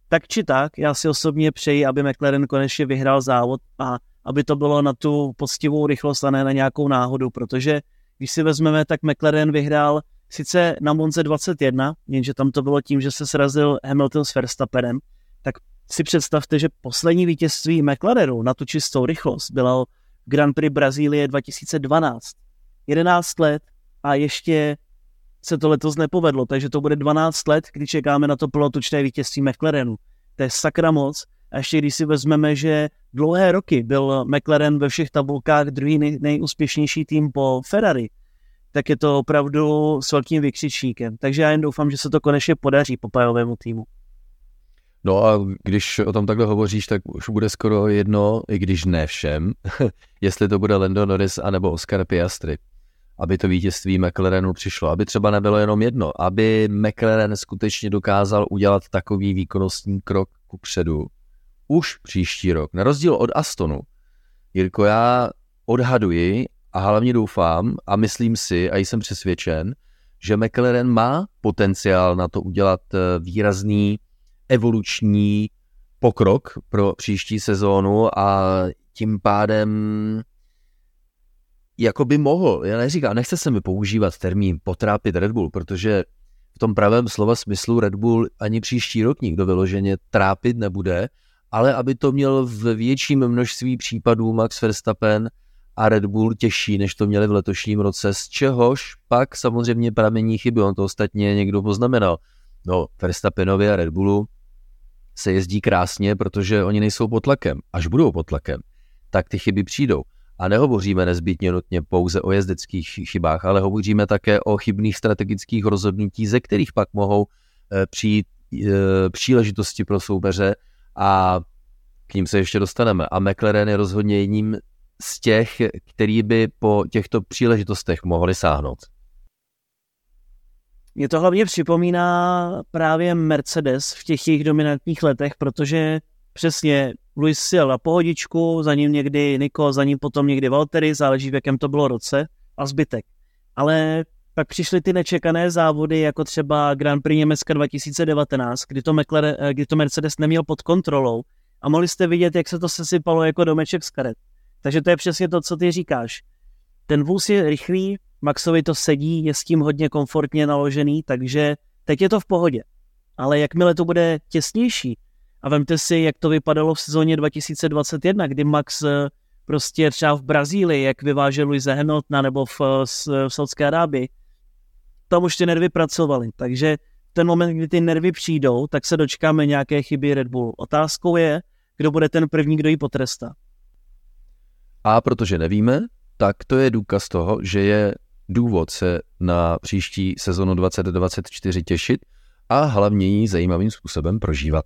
Tak či tak, já si osobně přeji, aby McLaren konečně vyhrál závod a aby to bylo na tu poctivou rychlost a ne na nějakou náhodu, protože když si vezmeme, tak McLaren vyhrál sice na Monze 21, jenže tam to bylo tím, že se srazil Hamilton s Verstappenem, si představte, že poslední vítězství McLarenu na tu čistou rychlost bylo Grand Prix Brazílie 2012. 11 let a ještě se to letos nepovedlo, takže to bude 12 let, kdy čekáme na to polotočné vítězství McLarenu. To je sakra moc. A ještě když si vezmeme, že dlouhé roky byl McLaren ve všech tabulkách druhý nej, nejúspěšnější tým po Ferrari, tak je to opravdu s velkým vykřičníkem. Takže já jen doufám, že se to konečně podaří Popajovému týmu. No a když o tom takhle hovoříš, tak už bude skoro jedno, i když ne všem, jestli to bude Lando Norris anebo Oscar Piastri, aby to vítězství McLarenu přišlo. Aby třeba nebylo jenom jedno, aby McLaren skutečně dokázal udělat takový výkonnostní krok ku předu už příští rok. Na rozdíl od Astonu, Jirko, já odhaduji a hlavně doufám a myslím si a jsem přesvědčen, že McLaren má potenciál na to udělat eh, výrazný evoluční pokrok pro příští sezónu a tím pádem jako by mohl, já neříkám, nechce se mi používat termín potrápit Red Bull, protože v tom pravém slova smyslu Red Bull ani příští rok nikdo vyloženě trápit nebude, ale aby to měl v větším množství případů Max Verstappen a Red Bull těžší, než to měli v letošním roce, z čehož pak samozřejmě pramení chyby, on to ostatně někdo poznamenal. No, Verstappenovi a Red Bullu se jezdí krásně, protože oni nejsou pod tlakem. Až budou pod tlakem, tak ty chyby přijdou. A nehovoříme nezbytně nutně pouze o jezdeckých chybách, ale hovoříme také o chybných strategických rozhodnutí, ze kterých pak mohou eh, přijít eh, příležitosti pro soupeře a k ním se ještě dostaneme. A McLaren je rozhodně jedním z těch, který by po těchto příležitostech mohli sáhnout. Mě to hlavně připomíná právě Mercedes v těch jejich dominantních letech, protože přesně Luis jel na pohodičku, za ním někdy Niko, za ním potom někdy Valtteri, záleží v jakém to bylo roce a zbytek. Ale pak přišly ty nečekané závody, jako třeba Grand Prix Německa 2019, kdy to, McLaren, eh, kdy to Mercedes neměl pod kontrolou a mohli jste vidět, jak se to sesypalo jako domeček z karet. Takže to je přesně to, co ty říkáš. Ten vůz je rychlý, Maxovi to sedí, je s tím hodně komfortně naložený, takže teď je to v pohodě. Ale jakmile to bude těsnější, a vemte si, jak to vypadalo v sezóně 2021, kdy Max eh, prostě třeba v Brazílii, jak vyvážel Luise Hamiltona nebo v, v Saudské Arábii, tam už ty nervy pracovaly. Takže ten moment, kdy ty nervy přijdou, tak se dočkáme nějaké chyby Red Bull. Otázkou je, kdo bude ten první, kdo ji potrestá. A protože nevíme, tak to je důkaz toho, že je důvod se na příští sezonu 2024 těšit a hlavně ji zajímavým způsobem prožívat.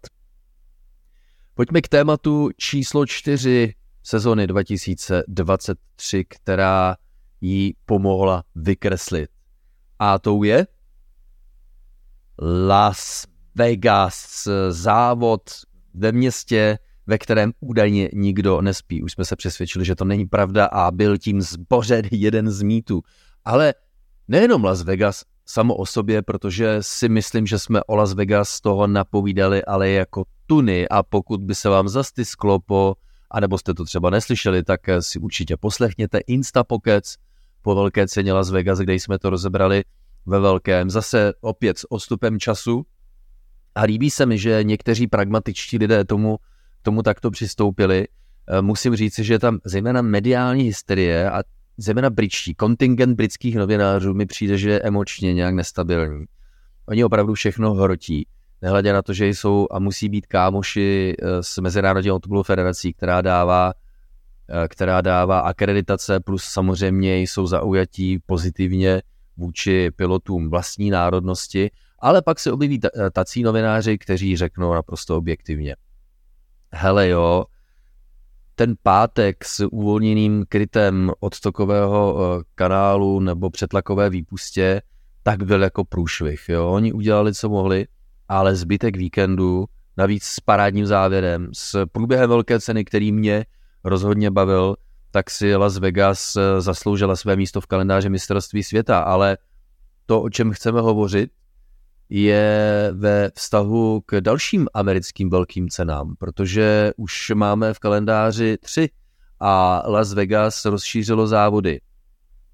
Pojďme k tématu číslo 4 sezony 2023, která jí pomohla vykreslit. A tou je Las Vegas, závod ve městě, ve kterém údajně nikdo nespí. Už jsme se přesvědčili, že to není pravda a byl tím zbořen jeden z mýtů. Ale nejenom Las Vegas samo o sobě, protože si myslím, že jsme o Las Vegas toho napovídali, ale jako tuny a pokud by se vám zastisklo po, anebo jste to třeba neslyšeli, tak si určitě poslechněte Insta Pockets po velké ceně Las Vegas, kde jsme to rozebrali ve velkém, zase opět s odstupem času. A líbí se mi, že někteří pragmatičtí lidé tomu, tomu takto přistoupili. Eh, musím říct, že tam zejména mediální hysterie a zejména britští, kontingent britských novinářů mi přijde, že je emočně nějak nestabilní. Oni opravdu všechno hrotí, nehledě na to, že jsou a musí být kámoši eh, s Mezinárodní automobilovou federací, která dává eh, která dává akreditace, plus samozřejmě jsou zaujatí pozitivně vůči pilotům vlastní národnosti, ale pak se objeví tací novináři, kteří řeknou naprosto objektivně. Hele jo, ten pátek s uvolněným krytem odstokového eh, kanálu nebo přetlakové výpustě, tak byl jako průšvih. Jo? Oni udělali, co mohli, ale zbytek víkendu, navíc s parádním závěrem, s průběhem velké ceny, který mě rozhodně bavil, tak si Las Vegas eh, zasloužila své místo v kalendáři mistrovství světa, ale to, o čem chceme hovořit, je ve vztahu k dalším americkým velkým cenám, protože už máme v kalendáři tři a Las Vegas rozšířilo závody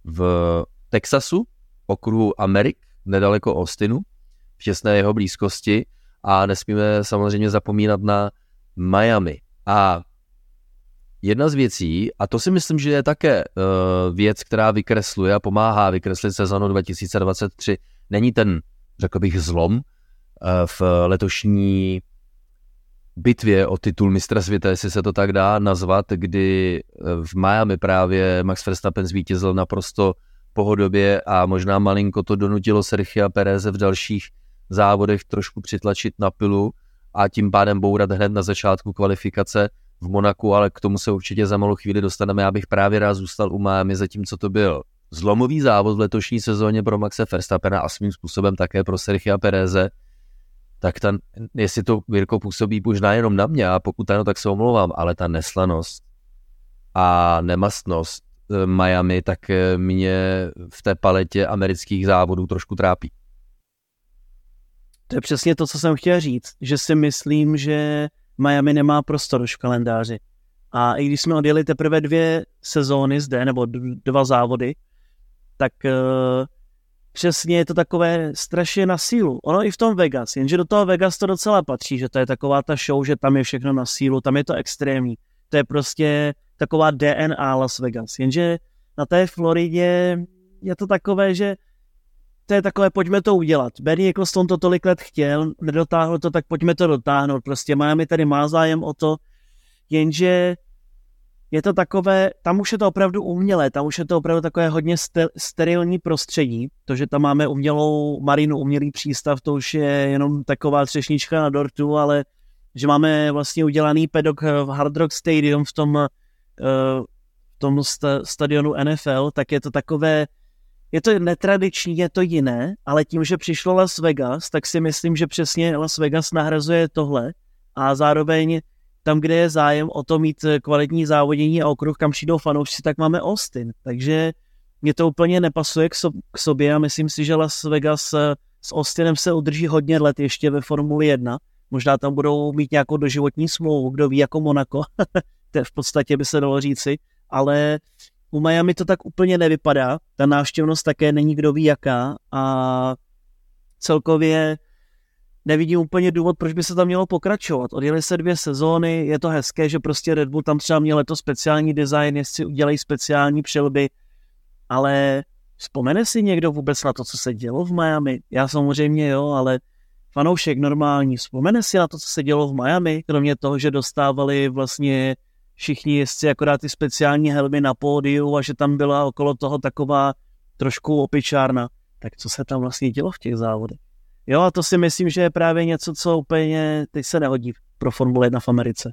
v Texasu, okruhu Amerik, nedaleko Austinu, v těsné jeho blízkosti a nesmíme samozřejmě zapomínat na Miami. A jedna z věcí, a to si myslím, že je také uh, věc, která vykresluje a pomáhá vykreslit sezonu 2023, není ten řekl bych, zlom eh, v letošní bitvě o titul mistra světa, jestli se to tak dá nazvat, kdy eh, v Miami právě Max Verstappen zvítězil naprosto pohodobě a možná malinko to donutilo Sergio Pereze v dalších závodech trošku přitlačit na pilu a tím pádem bourat hned na začátku kvalifikace v Monaku, ale k tomu se určitě za malou chvíli dostaneme. Já bych právě rád zůstal u Miami, zatímco to byl zlomový závod v letošní sezóně pro Maxe Verstappena a svým způsobem také pro Sergio Pereze, tak ta, jestli to Virko působí možná jenom na mě a pokud ano, tak se omlouvám, ale ta neslanost a nemastnost eh, Miami, tak eh, mě v té paletě amerických závodů trošku trápí. To je přesně to, co jsem chtěl říct, že si myslím, že Miami nemá prostor už v kalendáři. A i když jsme odjeli teprve dvě sezóny zde, nebo dva závody, tak uh, přesně je to takové strašně na sílu. Ono i v tom Vegas, jenže do toho Vegas to docela patří, že to je taková ta show, že tam je všechno na sílu, tam je to extrémní. To je prostě taková DNA Las Vegas. Jenže na té Floridě je to takové, že to je takové, pojďme to udělat. Bernie Eccleston to tolik let chtěl, nedotáhl to, tak pojďme to dotáhnout. Prostě Miami tady má zájem o to, jenže je to takové, tam už je to opravdu umělé, tam už je to opravdu takové hodně sterilní prostředí, to, že tam máme umělou marinu, umělý přístav, to už je jenom taková třešnička na dortu, ale že máme vlastně udělaný pedok v Hard Rock Stadium v tom, uh, v tom sta- stadionu NFL, tak je to takové, je to netradiční, je to jiné, ale tím, že přišlo Las Vegas, tak si myslím, že přesně Las Vegas nahrazuje tohle a zároveň tam, kde je zájem o to mít kvalitní závodění a okruh, kam přijdou fanoušci, tak máme Austin. Takže mě to úplně nepasuje k, so- k sobě a myslím si, že Las Vegas eh, s Austinem se udrží hodně let ještě ve Formuli 1. Možná tam budou mít nějakou doživotní smlouvu, kdo ví, jako Monaco. to v podstatě by se dalo říci. Ale u Miami to tak úplně nevypadá. Ta návštěvnost také není kdo ví jaká a celkově nevidím úplně důvod, proč by se tam mělo pokračovat. Odjeli se dvě sezóny, je to hezké, že prostě Red Bull tam třeba měl letos speciální design, jestli udělají speciální přilby, ale vzpomene si někdo vůbec na to, co se dělo v Miami? Já samozřejmě jo, ale fanoušek normální, vzpomene si na to, co se dělo v Miami, kromě toho, že dostávali vlastně všichni jezdci akorát ty speciální helmy na pódiu a že tam byla okolo toho taková trošku opičárna. Tak co se tam vlastně dělo v těch závodech? Jo, a to si myslím, že je právě něco, co úplně teď se nehodí pro Formule 1 v Americe.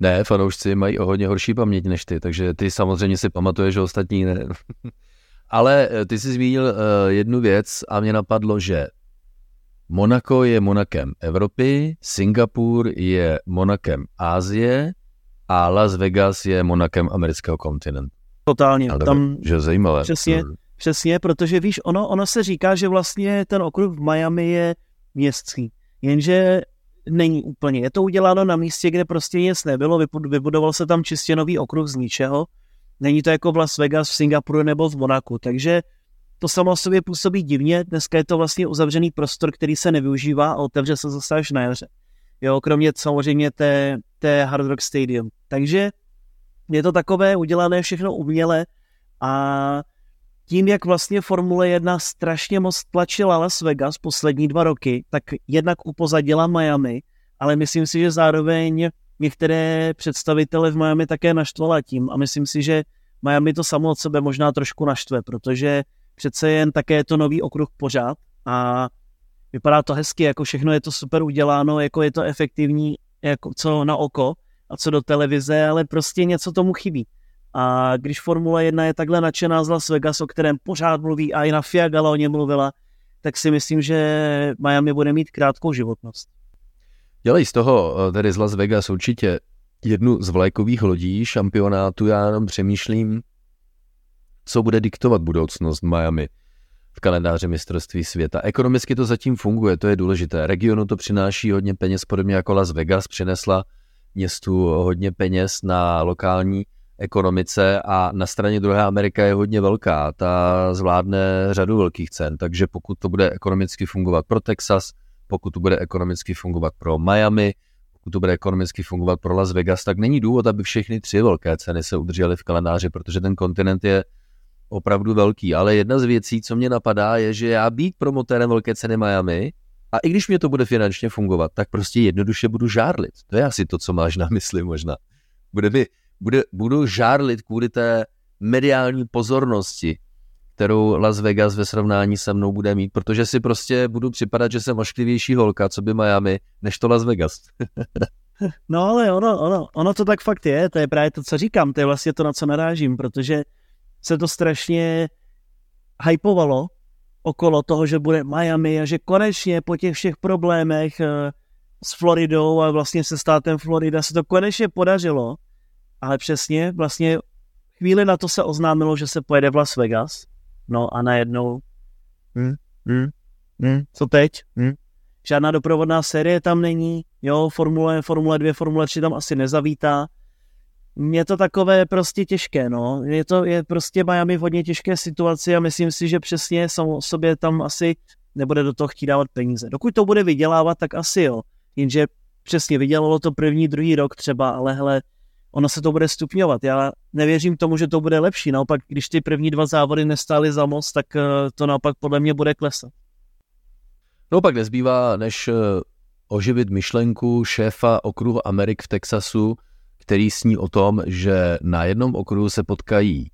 Ne, fanoušci mají o hodně horší paměť než ty, takže ty samozřejmě si pamatuješ, že ostatní ne. Ale eh, ty jsi zmínil uh, jednu věc a mě napadlo, že Monako je Monakem Evropy, Singapur je Monakem Ázie a Las Vegas je Monakem amerického kontinentu. Totálně. Ale tam, že zajímavé. Přesně, hmm. Přesně, protože víš, ono, ono se říká, že vlastně ten okruh v Miami je městský, jenže není úplně. Je to uděláno na místě, kde prostě nic nebylo, vybudoval se tam čistě nový okruh z ničeho. Není to jako v Las Vegas, v Singapuru nebo v Monaku, takže to samo sobě působí divně. Dneska je to vlastně uzavřený prostor, který se nevyužívá a otevře se zase až na jaře. Jo, kromě samozřejmě té, té Hard Rock Stadium. Takže je to takové udělané všechno uměle a tím, jak vlastně Formule 1 strašně moc tlačila Las Vegas poslední dva roky, tak jednak upozadila Miami, ale myslím si, že zároveň některé představitele v Miami také naštvala tím a myslím si, že Miami to samo od sebe možná trošku naštve, protože přece jen také je to nový okruh pořád a vypadá to hezky, jako všechno je to super uděláno, jako je to efektivní, jako co na oko a co do televize, ale prostě něco tomu chybí. A když Formule 1 je takhle nadšená z Las Vegas, o kterém pořád mluví a i na Fiagala o něm mluvila, tak si myslím, že Miami bude mít krátkou životnost. Dělej z toho, eh, tedy z Las Vegas určitě jednu z vlajkových lodí šampionátu, já jenom přemýšlím, co bude diktovat budoucnost Miami v kalendáři mistrovství světa. Ekonomicky to zatím funguje, to je důležité. Regionu to přináší hodně peněz, podobně jako Las Vegas přinesla městu hodně peněz na lokální ekonomice a na straně druhé Amerika je hodně velká, ta zvládne řadu velkých cen, takže pokud to bude ekonomicky fungovat pro Texas, pokud to bude ekonomicky fungovat pro Miami, pokud to bude ekonomicky fungovat pro Las Vegas, tak není důvod, aby všechny tři velké ceny se udržely v kalendáři, protože ten kontinent je opravdu velký. Ale jedna z věcí, co mě napadá, je, že já být promotérem velké ceny Miami, a i když mě to bude finančně fungovat, tak prostě jednoduše budu žárlit. To je asi to, co máš na mysli možná. Bude mi, bude, budu žárlit kvůli té mediální pozornosti, kterou Las Vegas ve srovnání se mnou bude mít, protože si prostě budu připadat, že jsem ošklivější holka, co by Miami, než to Las Vegas. no ale ono, ono, ono to tak fakt je, to je právě to, co říkám, to je vlastně to, na co narážím, protože se to strašně hypovalo okolo toho, že bude Miami a že konečně po těch všech problémech eh, s Floridou a vlastně se státem Florida se to konečně podařilo, ale přesně vlastně chvíli na to se oznámilo, že se pojede v Las Vegas, no a najednou hm, hm, hm, co teď? Hm? Žádná doprovodná série tam není, jo, Formule, Formule 2, Formule 3 tam asi nezavítá, je to takové prostě těžké, no. Je to je prostě Miami v hodně těžké situaci a myslím si, že přesně samo sobě tam asi nebude do toho chtít dávat peníze. Dokud to bude vydělávat, tak asi jo. Jenže přesně vydělalo to první, druhý rok třeba, ale hele, ono se to bude stupňovat. Já nevěřím tomu, že to bude lepší. Naopak, když ty první dva závody nestály za moc, tak eh, to naopak podle mě bude klesat. No pak nezbývá, než eh, oživit myšlenku šéfa okruhu Amerik v Texasu, který sní o tom, že na jednom okruhu se potkají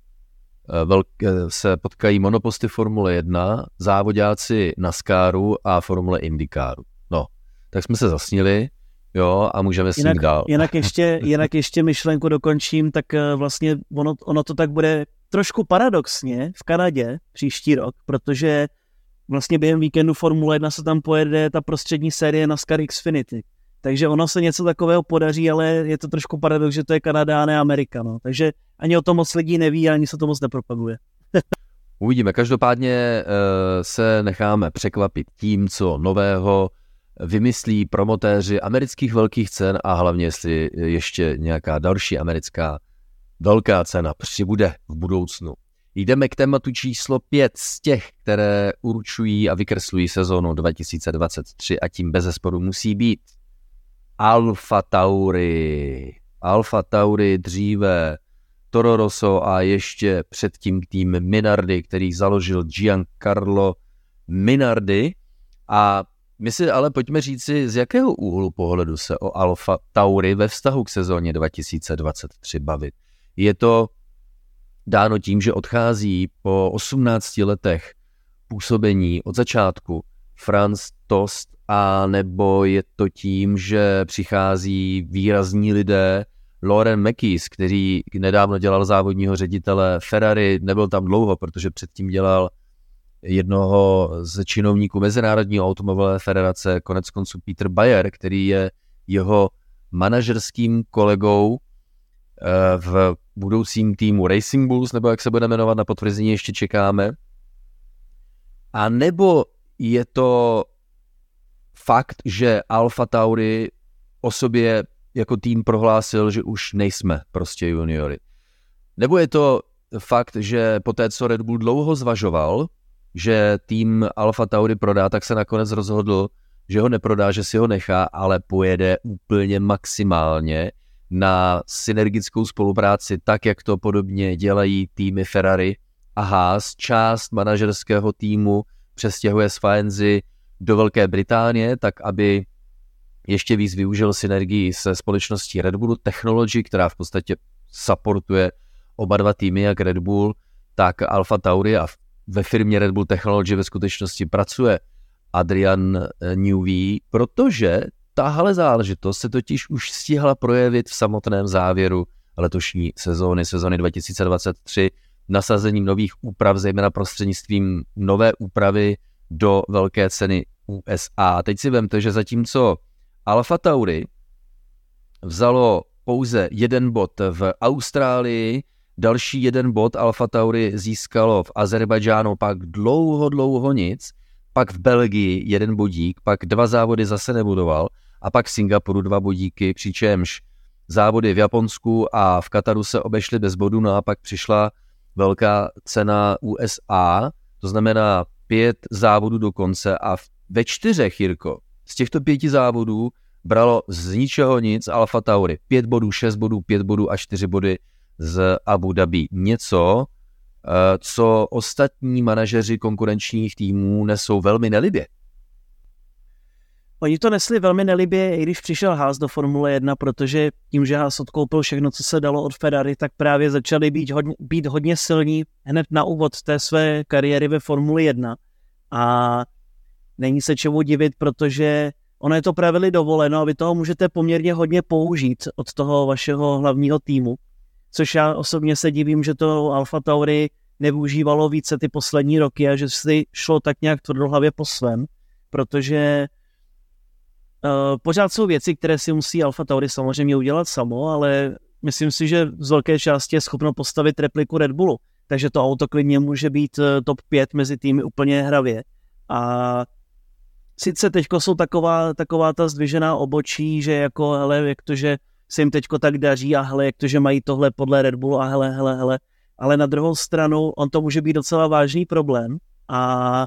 eh, velk, se potkají monoposty Formule 1, závodáci NASCARu a Formule IndyCaru. No, tak jsme se zasnili, jo, a můžeme s jinak, dál. Jinak ještě, jinak ještě myšlenku dokončím, tak eh, vlastně ono, ono to tak bude trošku paradoxně v Kanadě příští rok, protože vlastně během víkendu Formule 1 se tam pojede ta prostřední série NASCAR Xfinity. Takže ono se něco takového podaří, ale je to trošku paradox, že to je Kanada a ne Amerika. No. Takže ani o tom moc lidí neví ani se to moc nepropaguje. Uvidíme. Každopádně uh, se necháme překvapit tím, co nového vymyslí promotéři amerických velkých cen a hlavně, jestli ještě nějaká další americká velká cena přibude v budoucnu. Jdeme k tématu číslo 5 z těch, které určují a vykreslují sezónu 2023 a tím bez zesporu musí být Alfa Tauri. Alfa Tauri dříve Toro Rosso a ještě předtím tým Minardi, který založil Giancarlo Minardi. A my si ale pojďme říci, z jakého úhlu pohledu se o Alfa Tauri ve vztahu k sezóně 2023 bavit. Je to dáno tím, že odchází po 18 letech působení od začátku Franz Tost a nebo je to tím, že přichází výrazní lidé, Loren Mekis, který nedávno dělal závodního ředitele Ferrari, nebyl tam dlouho, protože předtím dělal jednoho z činovníků Mezinárodní automobilové federace, konec konců Peter Bayer, který je jeho manažerským kolegou eh, v budoucím týmu Racing Bulls, nebo jak se bude jmenovat, na potvrzení ještě čekáme. A nebo je to fakt, že Alfa Tauri o sobě jako tým prohlásil, že už nejsme prostě juniory. Nebo je to fakt, že po té, co Red Bull dlouho zvažoval, že tým Alfa Tauri prodá, tak se nakonec rozhodl, že ho neprodá, že si ho nechá, ale pojede úplně maximálně na synergickou spolupráci, tak jak to podobně dělají týmy Ferrari a Haas. Část manažerského týmu přestěhuje z Faenzy do Velké Británie, tak aby ještě víc využil synergii se společností Red Bull Technology, která v podstatě supportuje oba dva týmy, jak Red Bull, tak Alfa Tauri a ve firmě Red Bull Technology ve skutečnosti pracuje Adrian eh, Newey, protože tahle záležitost se totiž už stihla projevit v samotném závěru letošní sezóny, sezóny 2023, nasazením nových úprav, zejména prostřednictvím nové úpravy do velké ceny USA. Teď si vemte, že zatímco Alfa Tauri vzalo pouze jeden bod v Austrálii, další jeden bod Alfa Tauri získalo v Azerbajdžánu, pak dlouho, dlouho nic, pak v Belgii jeden bodík, pak dva závody zase nebudoval a pak v Singapuru dva bodíky, přičemž závody v Japonsku a v Kataru se obešly bez bodu, no a pak přišla velká cena USA, to znamená pět závodů do konce a ve čtyřech, Jirko, z těchto pěti závodů bralo z ničeho nic Alfa Tauri. Pět bodů, šest bodů, pět bodů a čtyři body z Abu Dhabi. Něco, eh, co ostatní manažeři konkurenčních týmů nesou velmi nelibě. Oni to nesli velmi nelibě, i když přišel Haas do Formule 1, protože tím, že Haas odkoupil všechno, co se dalo od Ferrari, tak právě začali být hodně, být hodně silní hned na úvod té své kariéry ve Formuli 1. A není se čemu divit, protože ono je to pravili dovoleno a vy toho můžete poměrně hodně použít od toho vašeho hlavního týmu. Což já osobně se divím, že to Alfa Tauri nevyužívalo více ty poslední roky a že si šlo tak nějak tvrdohlavě po svém, protože Uh, pořád jsou věci, které si musí Alfa Tauri samozřejmě udělat samo, ale myslím si, že z velké části je schopno postavit repliku Red Bullu. Takže to auto klidně může být eh, top 5 mezi týmy úplně hravě. A sice teďko jsou taková, taková ta zdvižená obočí, že jako hele, jak to, že se jim teďko tak daří a hele, jak to, že mají tohle podle Red Bullu a hele, hele, hele. Ale na druhou stranu on to může být docela vážný problém a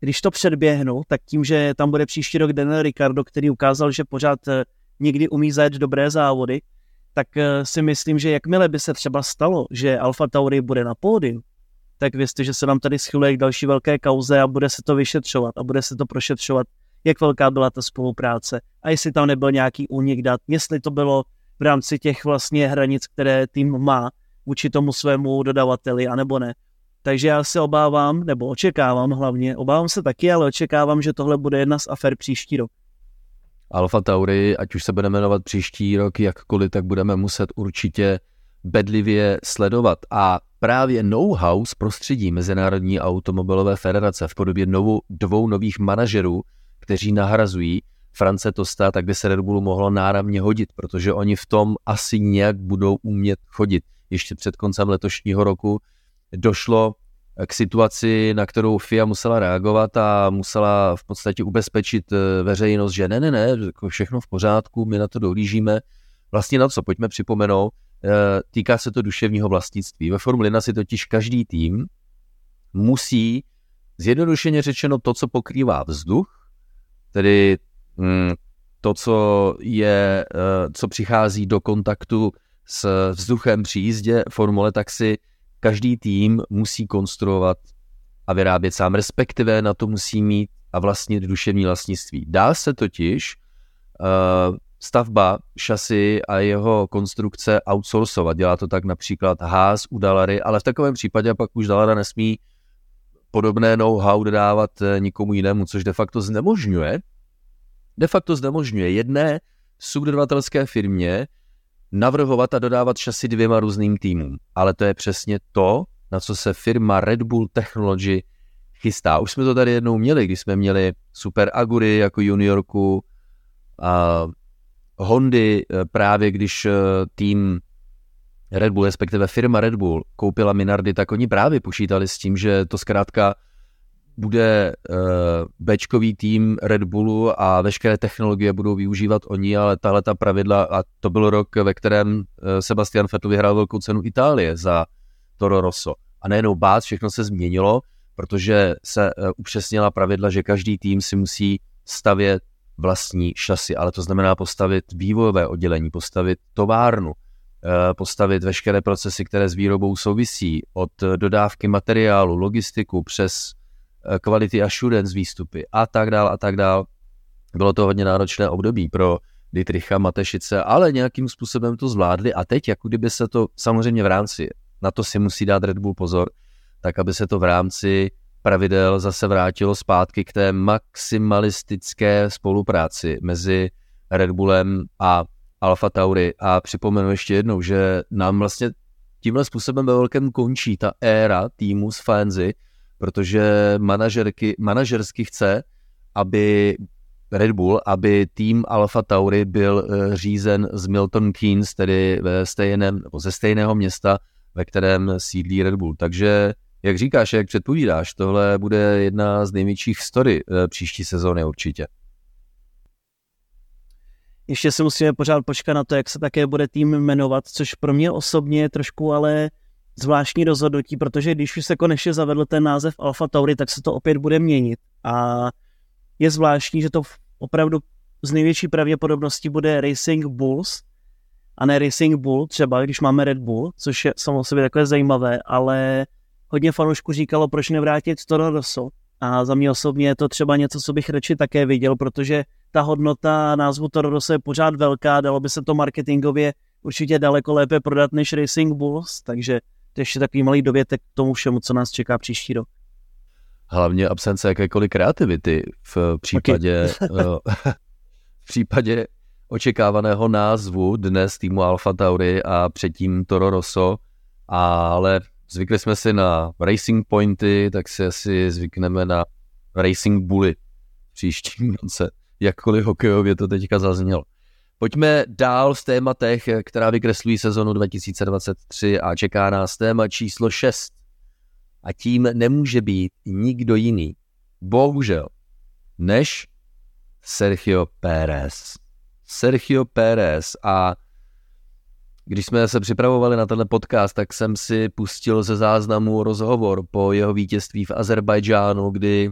když to předběhnu, tak tím, že tam bude příští rok Daniel Ricardo, který ukázal, že pořád eh, někdy umí zajet dobré závody, tak eh, si myslím, že jakmile by se třeba stalo, že Alfa Tauri bude na pódiu, tak věřte, že se nám tady schyluje k další velké kauze a bude se to vyšetřovat a bude se to prošetřovat, jak velká byla ta spolupráce a jestli tam nebyl nějaký únik dat, jestli to bylo v rámci těch vlastně hranic, které tým má vůči tomu svému dodavateli, anebo ne. Takže já se obávám, nebo očekávám hlavně, obávám se taky, ale očekávám, že tohle bude jedna z afer příští rok. Alfa Tauri, ať už se bude jmenovat příští rok jakkoliv, tak budeme muset určitě bedlivě sledovat. A právě know-how z prostředí Mezinárodní automobilové federace v podobě novou, dvou nových manažerů, kteří nahrazují France Tosta, tak by se Red Bullu mohlo náramně hodit, protože oni v tom asi nějak budou umět chodit. Ještě před koncem letošního roku došlo k situaci, na kterou FIA musela reagovat a musela v podstatě ubezpečit eh, veřejnost, že ne, ne, ne, jako všechno v pořádku, my na to dohlížíme. Vlastně na co, pojďme připomenout, eh, týká se to duševního vlastnictví. Ve Formule 1 si totiž každý tým musí, zjednodušeně řečeno, to, co pokrývá vzduch, tedy mm, to, co je, eh, co přichází do kontaktu s vzduchem při jízdě formule, tak si každý tým musí konstruovat a vyrábět sám, respektive na to musí mít a vlastnit duševní vlastnictví. Dá se totiž uh, stavba šasy a jeho konstrukce outsourcovat. Dělá to tak například Haas u Dalary, ale v takovém případě pak už Dalara nesmí podobné know-how dodávat eh, nikomu jinému, což de facto znemožňuje, de facto znemožňuje jedné subdodavatelské firmě navrhovat a dodávat šasy dvěma různým týmům. Ale to je přesně to, na co se firma Red Bull Technology chystá. Už jsme to tady jednou měli, když jsme měli Super Agury jako juniorku a Hondy eh, právě když eh, tým Red Bull, respektive firma Red Bull koupila Minardy, tak oni právě počítali s tím, že to zkrátka bude uh, Bčkový tým Red Bullu a veškeré technologie budou využívat oni, ale tahle ta pravidla, a to byl rok, ve kterém uh, Sebastian Vettel vyhrál velkou cenu Itálie za Toro Rosso. A nejenom bác, všechno se změnilo, protože se uh, upřesnila pravidla, že každý tým si musí stavět vlastní šasy, ale to znamená postavit vývojové oddělení, postavit továrnu, postavit veškeré procesy, které s výrobou souvisí, od dodávky materiálu, logistiku přes kvality assurance výstupy a tak dál a tak dál. Bylo to hodně náročné období pro Dietricha Matešice, ale nějakým způsobem to zvládli a teď, jako kdyby se to samozřejmě v rámci, na to si musí dát Red Bull pozor, tak aby se to v rámci pravidel zase vrátilo zpátky k té maximalistické spolupráci mezi Red Bullem a Alfa Tauri. A připomenu ještě jednou, že nám vlastně tímhle způsobem ve velkém končí ta éra týmu s fanzy, protože manažerky, manažersky chce, aby Red Bull, aby tým Alfa Tauri byl eh, řízen z Milton Keynes, tedy ve stejném, nebo ze stejného města, ve kterém sídlí Red Bull. Takže, jak říkáš, jak předpovídáš, tohle bude jedna z největších story eh, příští sezóny určitě. Ještě si musíme pořád počkat na to, jak se také bude tým jmenovat, což pro mě osobně je trošku ale zvláštní rozhodnutí, protože když už se konečně zavedl ten název Alfa Tauri, tak se to opět bude měnit. A je zvláštní, že to opravdu z největší pravděpodobností bude Racing Bulls a ne Racing Bull, třeba když máme Red Bull, což je samo sobě takové zajímavé, ale hodně fanoušků říkalo, proč nevrátit Toro Rosso, A za mě osobně je to třeba něco, co bych radši také viděl, protože ta hodnota názvu Toro Rosso je pořád velká, dalo by se to marketingově určitě daleko lépe prodat než Racing Bulls, takže to je ještě takový malý dovětek k tomu všemu, co nás čeká příští rok. Hlavně absence jakékoliv kreativity v případě, eh, v případě očekávaného názvu dnes týmu Alfa Tauri a předtím Toro Rosso, ale zvykli jsme si na Racing Pointy, tak si asi zvykneme na Racing Bully příštím roce, jakkoliv hokejově to teďka zaznělo. Pojďme dál v tématech, která vykreslují sezonu 2023 a čeká nás téma číslo 6. A tím nemůže být nikdo jiný, bohužel, než Sergio Pérez. Sergio Pérez a když jsme se připravovali na tenhle podcast, tak jsem si pustil ze záznamu rozhovor po jeho vítězství v Azerbajdžánu, kdy,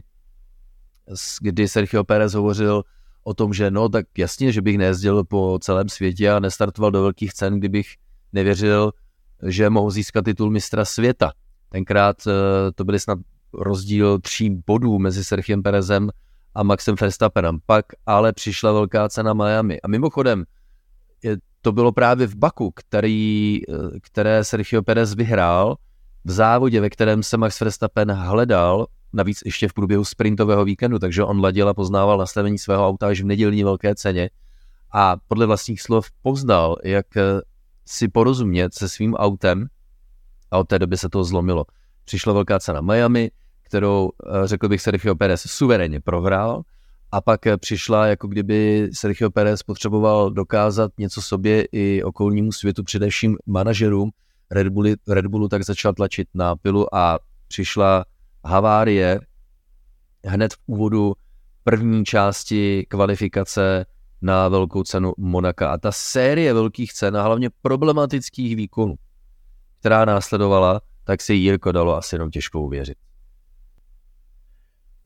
kdy Sergio Pérez hovořil o tom, že no tak jasně, že bych nejezdil po celém světě a nestartoval do velkých cen, kdybych nevěřil, že mohu získat titul mistra světa. Tenkrát eh, to byly snad rozdíl tří bodů mezi Sergiem Perezem a Maxem Verstappenem. Pak ale přišla velká cena Miami. A mimochodem, to bylo právě v Baku, který, eh, které Sergio Perez vyhrál v závodě, ve kterém se Max Verstappen hledal navíc ještě v průběhu sprintového víkendu, takže on ladil a poznával nastavení svého auta až v nedělní velké ceně. A podle vlastních slov poznal, jak eh, si porozumět se svým autem. A od té doby se to zlomilo. Přišla velká cena Miami, kterou, eh, řekl bych, Sergio Perez suverénně prohrál a pak eh, přišla, jako kdyby Sergio Perez potřeboval dokázat něco sobě i okolnímu světu, především manažerům Red Bullu, Red Bullu tak začal tlačit na pilu a přišla havárie hned v úvodu první části kvalifikace na velkou cenu Monaka. A ta série velkých cen a hlavně problematických výkonů, která následovala, tak si Jirko dalo asi jenom těžko uvěřit.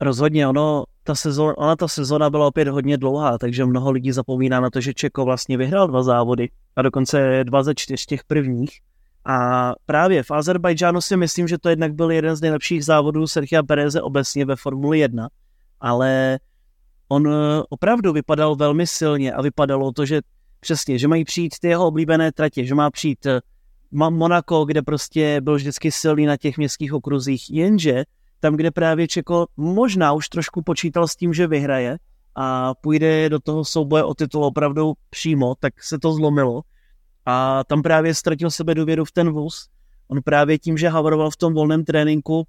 Rozhodně, ono, ta sezona, ona ta sezona byla opět hodně dlouhá, takže mnoho lidí zapomíná na to, že Čeko vlastně vyhrál dva závody a dokonce dva ze čtyř těch prvních. A právě v Azerbajdžánu si myslím, že to jednak byl jeden z nejlepších závodů Sergia Pereze obecně ve Formuli 1, ale on eh, opravdu vypadal velmi silně a vypadalo to, že přesně, že mají přijít ty jeho oblíbené tratě, že má přijít eh, Monaco, kde prostě byl vždycky silný na těch městských okruzích, jenže tam, kde právě Čeko možná už trošku počítal s tím, že vyhraje a půjde do toho souboje o titul opravdu přímo, tak se to zlomilo a tam právě ztratil sebe důvěru v ten vůz. On právě tím, že havaroval v tom volném tréninku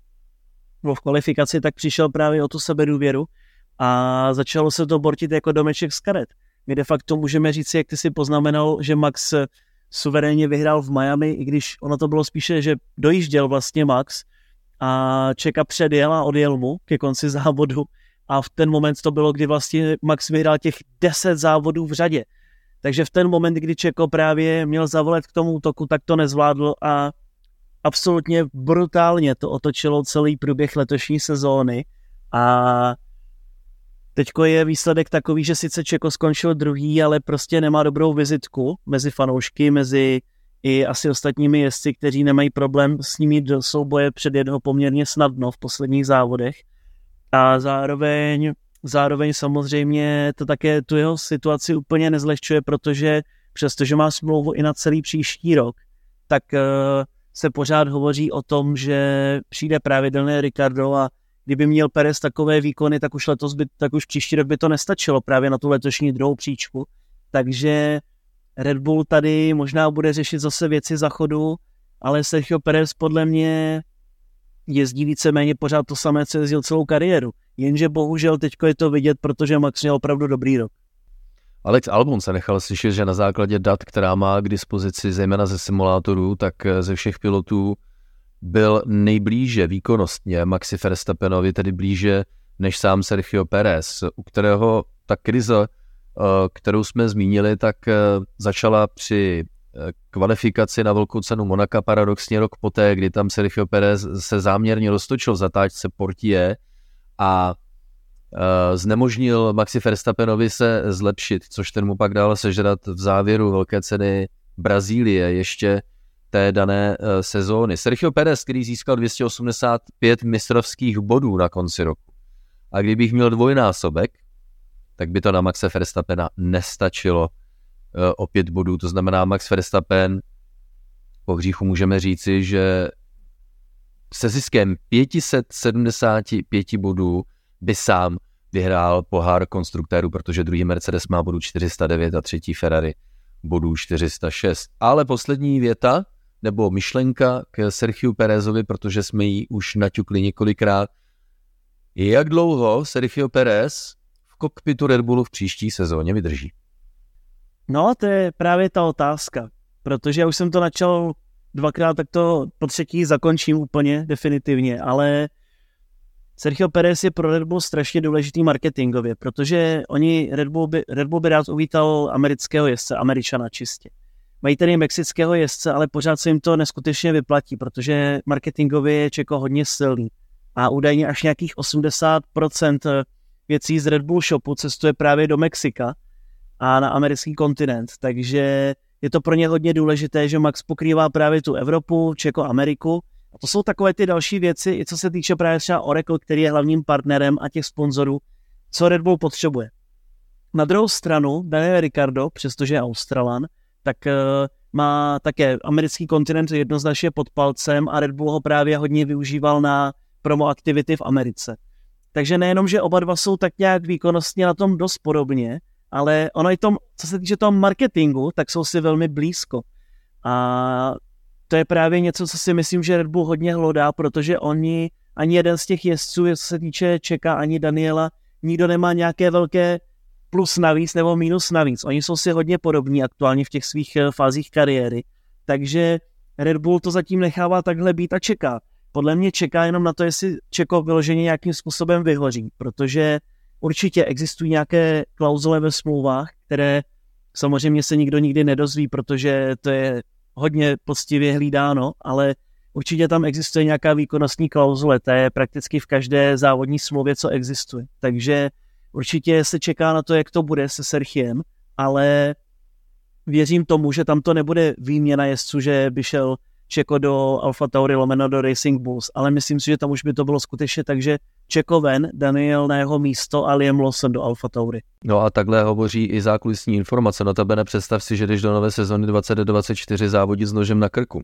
v kvalifikaci, tak přišel právě o tu sebedůvěru a začalo se to bortit jako domeček z karet. My de facto můžeme říct, jak ty si poznamenal, že Max suverénně vyhrál v Miami, i když ono to bylo spíše, že dojížděl vlastně Max a Čeka předjel a odjel mu ke konci závodu a v ten moment to bylo, kdy vlastně Max vyhrál těch 10 závodů v řadě. Takže v ten moment, kdy Čeko právě měl zavolet k tomu útoku, tak to nezvládl a absolutně brutálně to otočilo celý průběh letošní sezóny a teďko je výsledek takový, že sice Čeko skončil druhý, ale prostě nemá dobrou vizitku mezi fanoušky, mezi i asi ostatními jezdci, kteří nemají problém s nimi do souboje před jednoho poměrně snadno v posledních závodech. A zároveň Zároveň samozřejmě to také tu jeho situaci úplně nezlehčuje, protože přestože má smlouvu i na celý příští rok, tak eh, se pořád hovoří o tom, že přijde pravidelné Ricardo a kdyby měl Perez takové výkony, tak už letos by, tak už příští rok by to nestačilo právě na tu letošní druhou příčku. Takže Red Bull tady možná bude řešit zase věci za chodu, ale Sergio Perez podle mě jezdí víceméně pořád to samé, co jezdil celou kariéru. Jenže bohužel teď je to vidět, protože Max měl opravdu dobrý rok. Alex Albon se nechal slyšet, že na základě dat, která má k dispozici, zejména ze simulátorů, tak ze všech pilotů byl nejblíže výkonnostně Maxi Verstappenovi, tedy blíže než sám Sergio Perez, u kterého ta krize, kterou jsme zmínili, tak eh, začala při eh, kvalifikaci na velkou cenu Monaka paradoxně rok poté, kdy tam Sergio Perez se záměrně roztočil zatáčce Portier, a znemožnil Maxi Verstappenovi se zlepšit, což ten mu pak dal sežrat v závěru velké ceny Brazílie ještě té dané sezóny. Sergio Perez, který získal 285 mistrovských bodů na konci roku, A kdybych měl dvojnásobek, tak by to na Maxe Verstappena nestačilo eh, o pět bodů. To znamená, Max Verstappen po hříchu můžeme říci, že se ziskem 575 bodů by sám vyhrál pohár konstruktérů, protože druhý Mercedes má bodů 409 a třetí Ferrari bodů 406. Ale poslední věta, nebo myšlenka k Sergio Perezovi, protože jsme ji už naťukli několikrát. Jak dlouho Sergio Perez kokpitu Red Bullu v příští sezóně vydrží? No, to je právě ta otázka, protože já už jsem to načal dvakrát, tak to po třetí zakončím úplně definitivně, ale Sergio Perez je pro Red Bull strašně důležitý marketingově, protože oni Red Bull by, Red Bull by rád uvítal amerického jezdce, američana čistě. Mají tady mexického jezdce, ale pořád se jim to neskutečně vyplatí, protože marketingově je Čeko hodně silný. A údajně až nějakých 80% věcí z Red Bull shopu cestuje právě do Mexika a na americký kontinent. Takže je to pro ně hodně důležité, že Max pokrývá právě tu Evropu, Čeko, Ameriku. A to jsou takové ty další věci, i co se týče právě třeba Oracle, který je hlavním partnerem a těch sponzorů, co Red Bull potřebuje. Na druhou stranu Daniel Ricardo, přestože je Australan, tak uh, má také americký kontinent jednoznačně pod palcem a Red Bull ho právě hodně využíval na promo aktivity v Americe. Takže nejenom, že oba dva jsou tak nějak výkonnostně na tom dost podobně, ale ono i tom, co se týče toho marketingu, tak jsou si velmi blízko. A to je právě něco, co si myslím, že Red Bull hodně hlodá, protože oni, ani jeden z těch jezdců, co se týče Čeka, ani Daniela, nikdo nemá nějaké velké plus navíc nebo minus navíc. Oni jsou si hodně podobní aktuálně v těch svých eh, fázích kariéry, takže Red Bull to zatím nechává takhle být a čeká. Podle mě čeká jenom na to, jestli Čeko vyloženě nějakým způsobem vyhoří, protože určitě existují nějaké klauzule ve smlouvách, které samozřejmě se nikdo nikdy nedozví, protože to je hodně poctivě hlídáno, ale určitě tam existuje nějaká výkonnostní klauzule, to je prakticky v každé závodní smlouvě, co existuje. Takže určitě se čeká na to, jak to bude se Serchiem, ale věřím tomu, že tam to nebude výměna jezdců, že by šel Čeko do Alfa Tauri lomeno do Racing Bulls, ale myslím si, že tam už by to bylo skutečně tak, že Čeko ven, Daniel na jeho místo a Liam Lawson do Alfa Tauri. No a takhle hovoří i zákulisní informace. No tebe nepředstav si, že jdeš do nové sezony 2024 závodit s nožem na krku.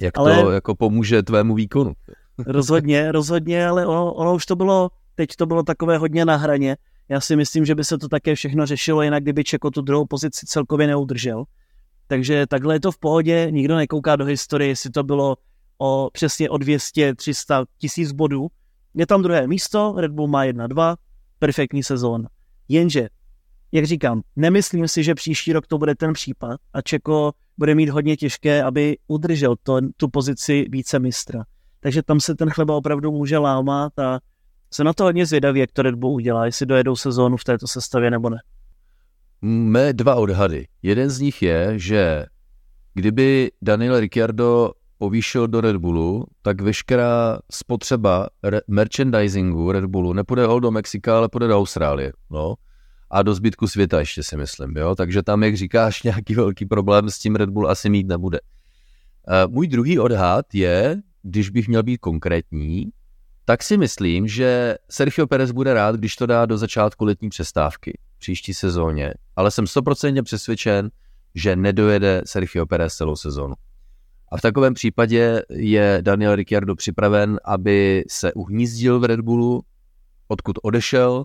Jak ale... to jako pomůže tvému výkonu? Rozhodně, rozhodně, ale ono, ono už to bylo, teď to bylo takové hodně na hraně. Já si myslím, že by se to také všechno řešilo jinak, kdyby Čeko tu druhou pozici celkově neudržel. Takže takhle je to v pohodě, nikdo nekouká do historie, jestli to bylo o přesně o 200, 300 tisíc bodů. Je tam druhé místo, Red Bull má 1-2, perfektní sezóna. Jenže, jak říkám, nemyslím si, že příští rok to bude ten případ a Čeko bude mít hodně těžké, aby udržel to, tu pozici více mistra. Takže tam se ten chleba opravdu může lámat a jsem na to hodně zvědavý, jak to Red Bull udělá, jestli dojedou sezónu v této sestavě nebo ne. Mé dva odhady. Jeden z nich je, že kdyby Daniel Ricciardo povýšil do Red Bullu, tak veškerá spotřeba re- merchandisingu Red Bullu nepůjde hol do Mexika, ale půjde do Austrálie. No. A do zbytku světa ještě si myslím. Jo? Takže tam, jak říkáš, nějaký velký problém s tím Red Bull asi mít nebude. Uh, můj druhý odhad je, když bych měl být konkrétní, tak si myslím, že Sergio Perez bude rád, když to dá do začátku letní přestávky příští sezóně, ale jsem stoprocentně přesvědčen, že nedojede Sergio Perez celou sezónu. A v takovém případě je Daniel Ricciardo připraven, aby se uhnízdil v Red Bullu, odkud odešel,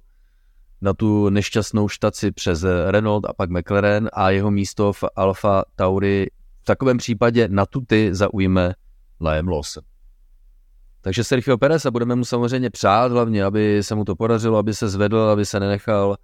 na tu nešťastnou štaci přes Renault a pak McLaren a jeho místo v Alfa Tauri v takovém případě na tuty zaujme Liam Lawson. Takže Sergio Perez a budeme mu samozřejmě přát hlavně, aby se mu to podařilo, aby se zvedl, aby se nenechal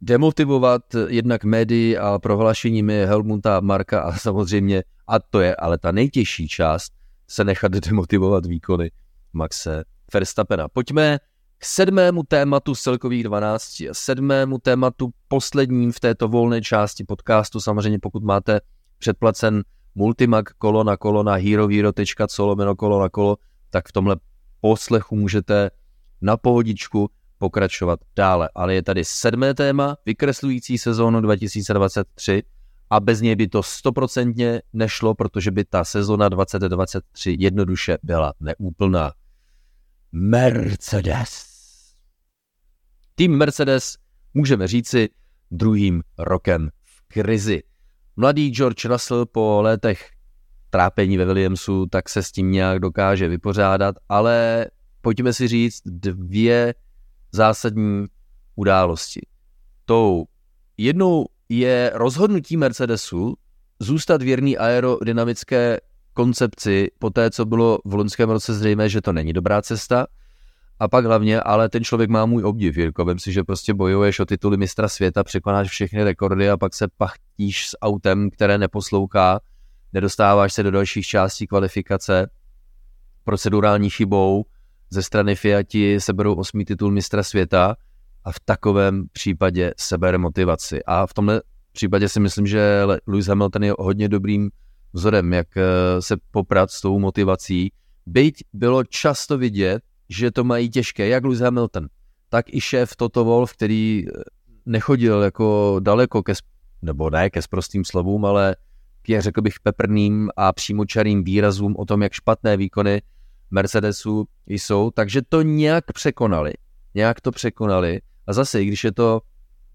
demotivovat jednak médií a prohlášeními Helmuta Marka a samozřejmě, a to je ale ta nejtěžší část, se nechat demotivovat výkony Maxe Verstappena. Pojďme k sedmému tématu celkových 12 a sedmému tématu posledním v této volné části podcastu. Samozřejmě pokud máte předplacen Multimag kolo na kolo na herohero.co lomeno kolo na kolo, tak v tomhle poslechu můžete na pohodičku pokračovat dále. Ale je tady sedmé téma, vykreslující sezónu 2023 a bez něj by to stoprocentně nešlo, protože by ta sezóna 2023 jednoduše byla neúplná. Mercedes. Tým Mercedes, můžeme říci, druhým rokem v krizi. Mladý George Russell po letech trápení ve Williamsu, tak se s tím nějak dokáže vypořádat, ale pojďme si říct dvě zásadní události. Tou jednou je rozhodnutí Mercedesu zůstat věrný aerodynamické koncepci po té, co bylo v loňském roce zřejmé, že to není dobrá cesta. A pak hlavně, ale ten člověk má můj obdiv, Jirko. Vem si, že prostě bojuješ o tituly mistra světa, překonáš všechny rekordy a pak se pachtíš s autem, které neposlouchá, nedostáváš se do dalších částí kvalifikace procedurální chybou, ze strany Fiati seberou osmý titul mistra světa a v takovém případě sebere motivaci. A v tomhle případě si myslím, že Lewis Hamilton je hodně dobrým vzorem, jak eh, se poprat s tou motivací. Byť bylo často vidět, že to mají těžké, jak Lewis Hamilton, tak i šéf Toto Wolf, který eh, nechodil jako daleko ke, nebo ne ke sprostým slovům, ale k, řekl bych, peprným a přímočarým výrazům o tom, jak špatné výkony Mercedesu jsou, takže to nějak překonali. Nějak to překonali. A zase, i když je to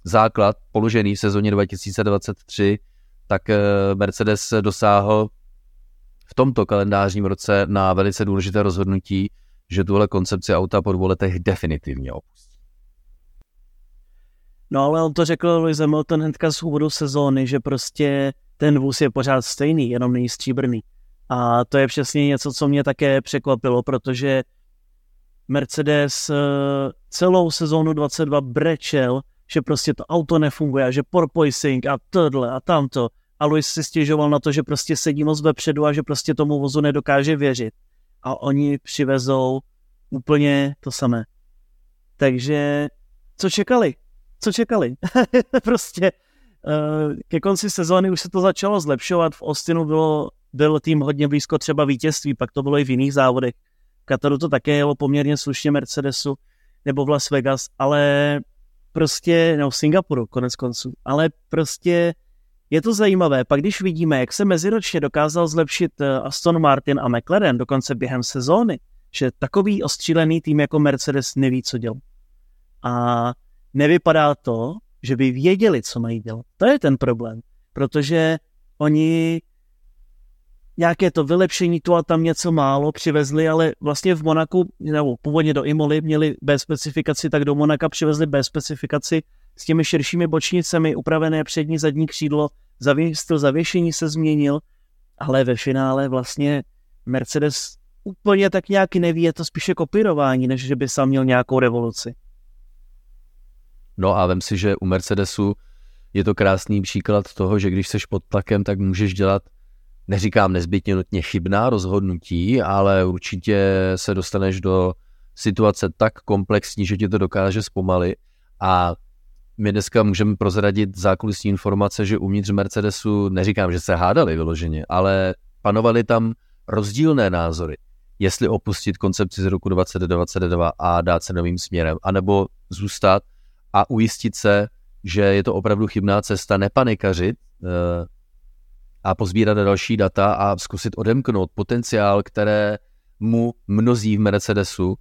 základ položený v sezóně 2023, tak eh, Mercedes dosáhl v tomto kalendářním roce na velice důležité rozhodnutí, že tuhle koncepci auta po dvou letech definitivně opustí. No ale on to řekl Lewis Hamilton hnedka z úvodu sezóny, že prostě ten vůz je pořád stejný, jenom není stříbrný. A to je přesně něco, co mě také překvapilo, protože Mercedes eh, celou sezónu 22 brečel, že prostě to auto nefunguje, že porpoising a tohle a tamto. A Luis si stěžoval na to, že prostě sedí moc vepředu a že prostě tomu vozu nedokáže věřit. A oni přivezou úplně to samé. Takže co čekali? Co čekali? prostě uh, ke konci sezóny už se to začalo zlepšovat. V Austinu bylo byl tým hodně blízko třeba vítězství, pak to bylo i v jiných závodech. V Kataru to také jelo poměrně slušně Mercedesu nebo v Las Vegas, ale prostě, no v Singapuru konec konců, ale prostě je to zajímavé. Pak když vidíme, jak se meziročně dokázal zlepšit eh, Aston Martin a McLaren dokonce během sezóny, že takový ostřílený tým jako Mercedes neví, co dělat. A nevypadá to, že by věděli, co mají dělat. To je ten problém, protože oni nějaké to vylepšení tu a tam něco málo přivezli, ale vlastně v Monaku, nebo původně do Imoly měli B specifikaci, tak do Monaka přivezli B specifikaci s těmi širšími bočnicemi, upravené přední zadní křídlo, zavě, styl zavěšení se změnil, ale ve finále vlastně Mercedes úplně tak nějak neví, je to spíše kopírování, než že by sám měl nějakou revoluci. No a vem si, že u Mercedesu je to krásný příklad toho, že když seš pod tlakem, tak můžeš dělat neříkám nezbytně nutně chybná rozhodnutí, ale určitě se dostaneš do situace tak komplexní, že ti to dokáže zpomalit. A my dneska můžeme prozradit zákulisní informace, že uvnitř Mercedesu, neříkám, že se hádali vyloženě, ale panovaly tam rozdílné názory, jestli opustit koncepci z roku 2022 a dát se novým směrem, anebo zůstat a ujistit se, že je to opravdu chybná cesta, nepanikařit, eh, a pozbírat další data a zkusit odemknout potenciál, které mu mnozí v Mercedesu,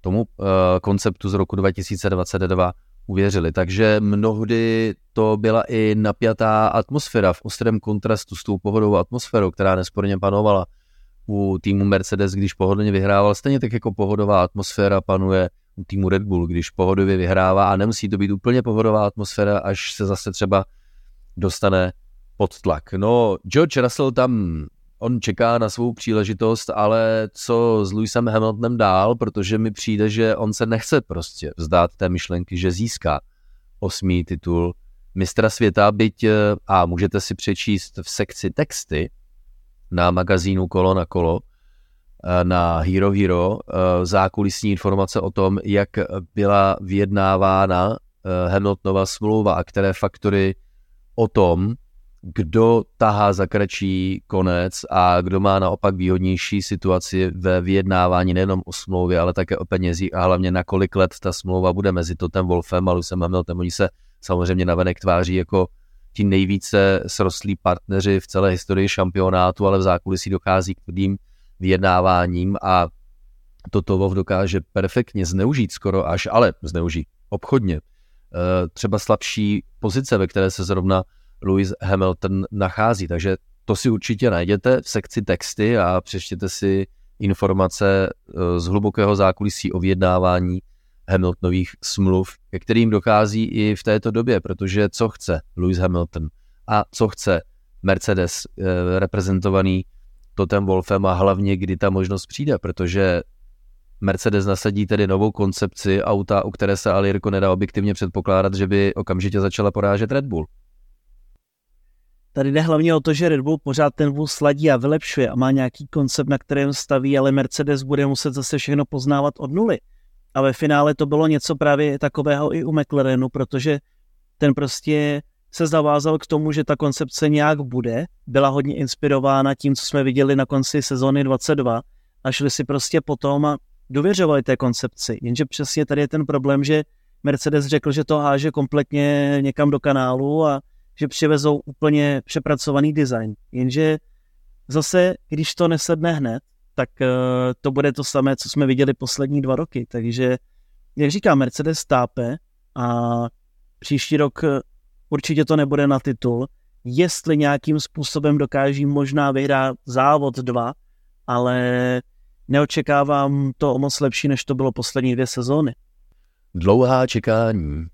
tomu uh, konceptu z roku 2022 uvěřili. Takže mnohdy to byla i napjatá atmosféra v ostrém kontrastu s tou pohodovou atmosférou, která nesporně panovala u týmu Mercedes, když pohodlně vyhrával. Stejně tak jako pohodová atmosféra panuje u týmu Red Bull, když pohodově vyhrává a nemusí to být úplně pohodová atmosféra, až se zase třeba dostane pod tlak. No, George Russell tam, on čeká na svou příležitost, ale co s Lewisem Hamiltonem dál, protože mi přijde, že on se nechce prostě vzdát té myšlenky, že získá osmý titul mistra světa, byť a můžete si přečíst v sekci texty na magazínu Kolo na kolo, na Hero Hero zákulisní informace o tom, jak byla vyjednávána Hamiltonova smlouva a které faktory o tom, kdo tahá za kratší konec a kdo má naopak výhodnější situaci ve vyjednávání nejenom o smlouvě, ale také o penězích a hlavně na kolik let ta smlouva bude mezi Totem Wolfem a Lusem Hamiltonem. Oni se samozřejmě navenek tváří jako ti nejvíce srostlí partneři v celé historii šampionátu, ale v zákulisí dochází k tvrdým vyjednáváním a toto Wolf dokáže perfektně zneužít skoro až, ale zneužít obchodně. Eh, třeba slabší pozice, ve které se zrovna Lewis Hamilton nachází. Takže to si určitě najděte v sekci texty a přečtěte si informace eh, z hlubokého zákulisí o vyjednávání Hamiltonových smluv, ke kterým dochází i v této době, protože co chce Lewis Hamilton a co chce Mercedes eh, reprezentovaný Totem Wolfem a hlavně kdy ta možnost přijde, protože Mercedes nasadí tedy novou koncepci auta, u které se ale Jirko nedá objektivně předpokládat, že by okamžitě začala porážet Red Bull. Tady jde hlavně o to, že Red Bull pořád ten vůz sladí a vylepšuje a má nějaký koncept, na kterém staví, ale Mercedes bude muset zase všechno poznávat od nuly. A ve finále to bylo něco právě takového i u McLarenu, protože ten prostě se zavázal k tomu, že ta koncepce nějak bude. Byla hodně inspirována tím, co jsme viděli na konci sezóny 22 a šli si prostě potom a důvěřovali té koncepci. Jenže přesně tady je ten problém, že Mercedes řekl, že to háže kompletně někam do kanálu a že přivezou úplně přepracovaný design. Jenže zase, když to nesedne hned, tak uh, to bude to samé, co jsme viděli poslední dva roky. Takže, jak říká, Mercedes tápe a příští rok eh, určitě to nebude na titul. Jestli nějakým způsobem dokáží možná vyhrát závod dva, ale neočekávám to o moc lepší, než to bylo poslední dvě sezóny. Dlouhá čekání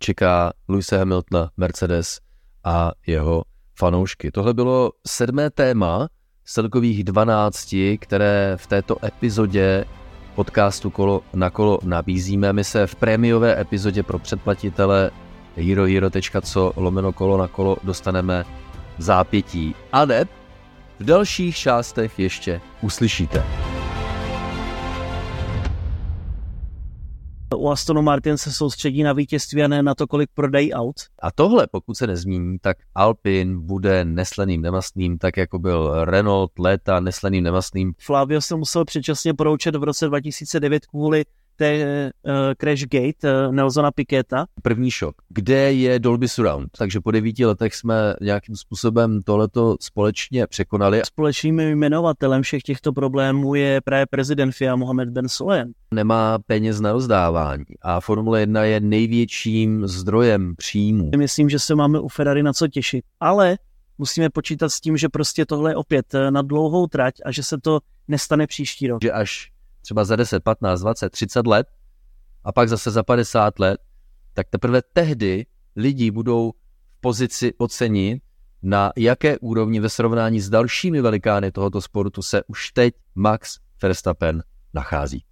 čeká Luise Hamiltona, Mercedes a jeho fanoušky. Tohle bylo sedmé téma z celkových 12, které v této epizodě podcastu Kolo na kolo nabízíme. My se v prémiové epizodě pro předplatitele herohero.co lomeno kolo na kolo dostaneme v zápětí. A ne, v dalších částech ještě uslyšíte. U Astonu Martin se soustředí na vítězství a ne na to, kolik prodají aut. A tohle, pokud se nezmíní, tak Alpin bude nesleným nemastným, tak jako byl Renault léta nesleným nemastným. Flavio se musel předčasně poroučet v roce 2009 kvůli té uh, Crash Gate uh, Nelsona Piketa. První šok. Kde je Dolby Surround? Takže po devíti letech jsme nějakým způsobem tohleto společně překonali. Společným jmenovatelem všech těchto problémů je právě prezident FIA Mohamed Ben Sulayem. Nemá peněz na rozdávání a Formule 1 je největším zdrojem příjmů. Myslím, že se máme u Ferrari na co těšit, ale musíme počítat s tím, že prostě tohle je opět na dlouhou trať a že se to nestane příští rok. Že až třeba za 10, 15, 20, 30 let a pak zase za 50 let, tak teprve tehdy lidi budou v pozici ocenit, na jaké úrovni ve srovnání s dalšími velikány tohoto sportu se už teď Max Verstappen nachází.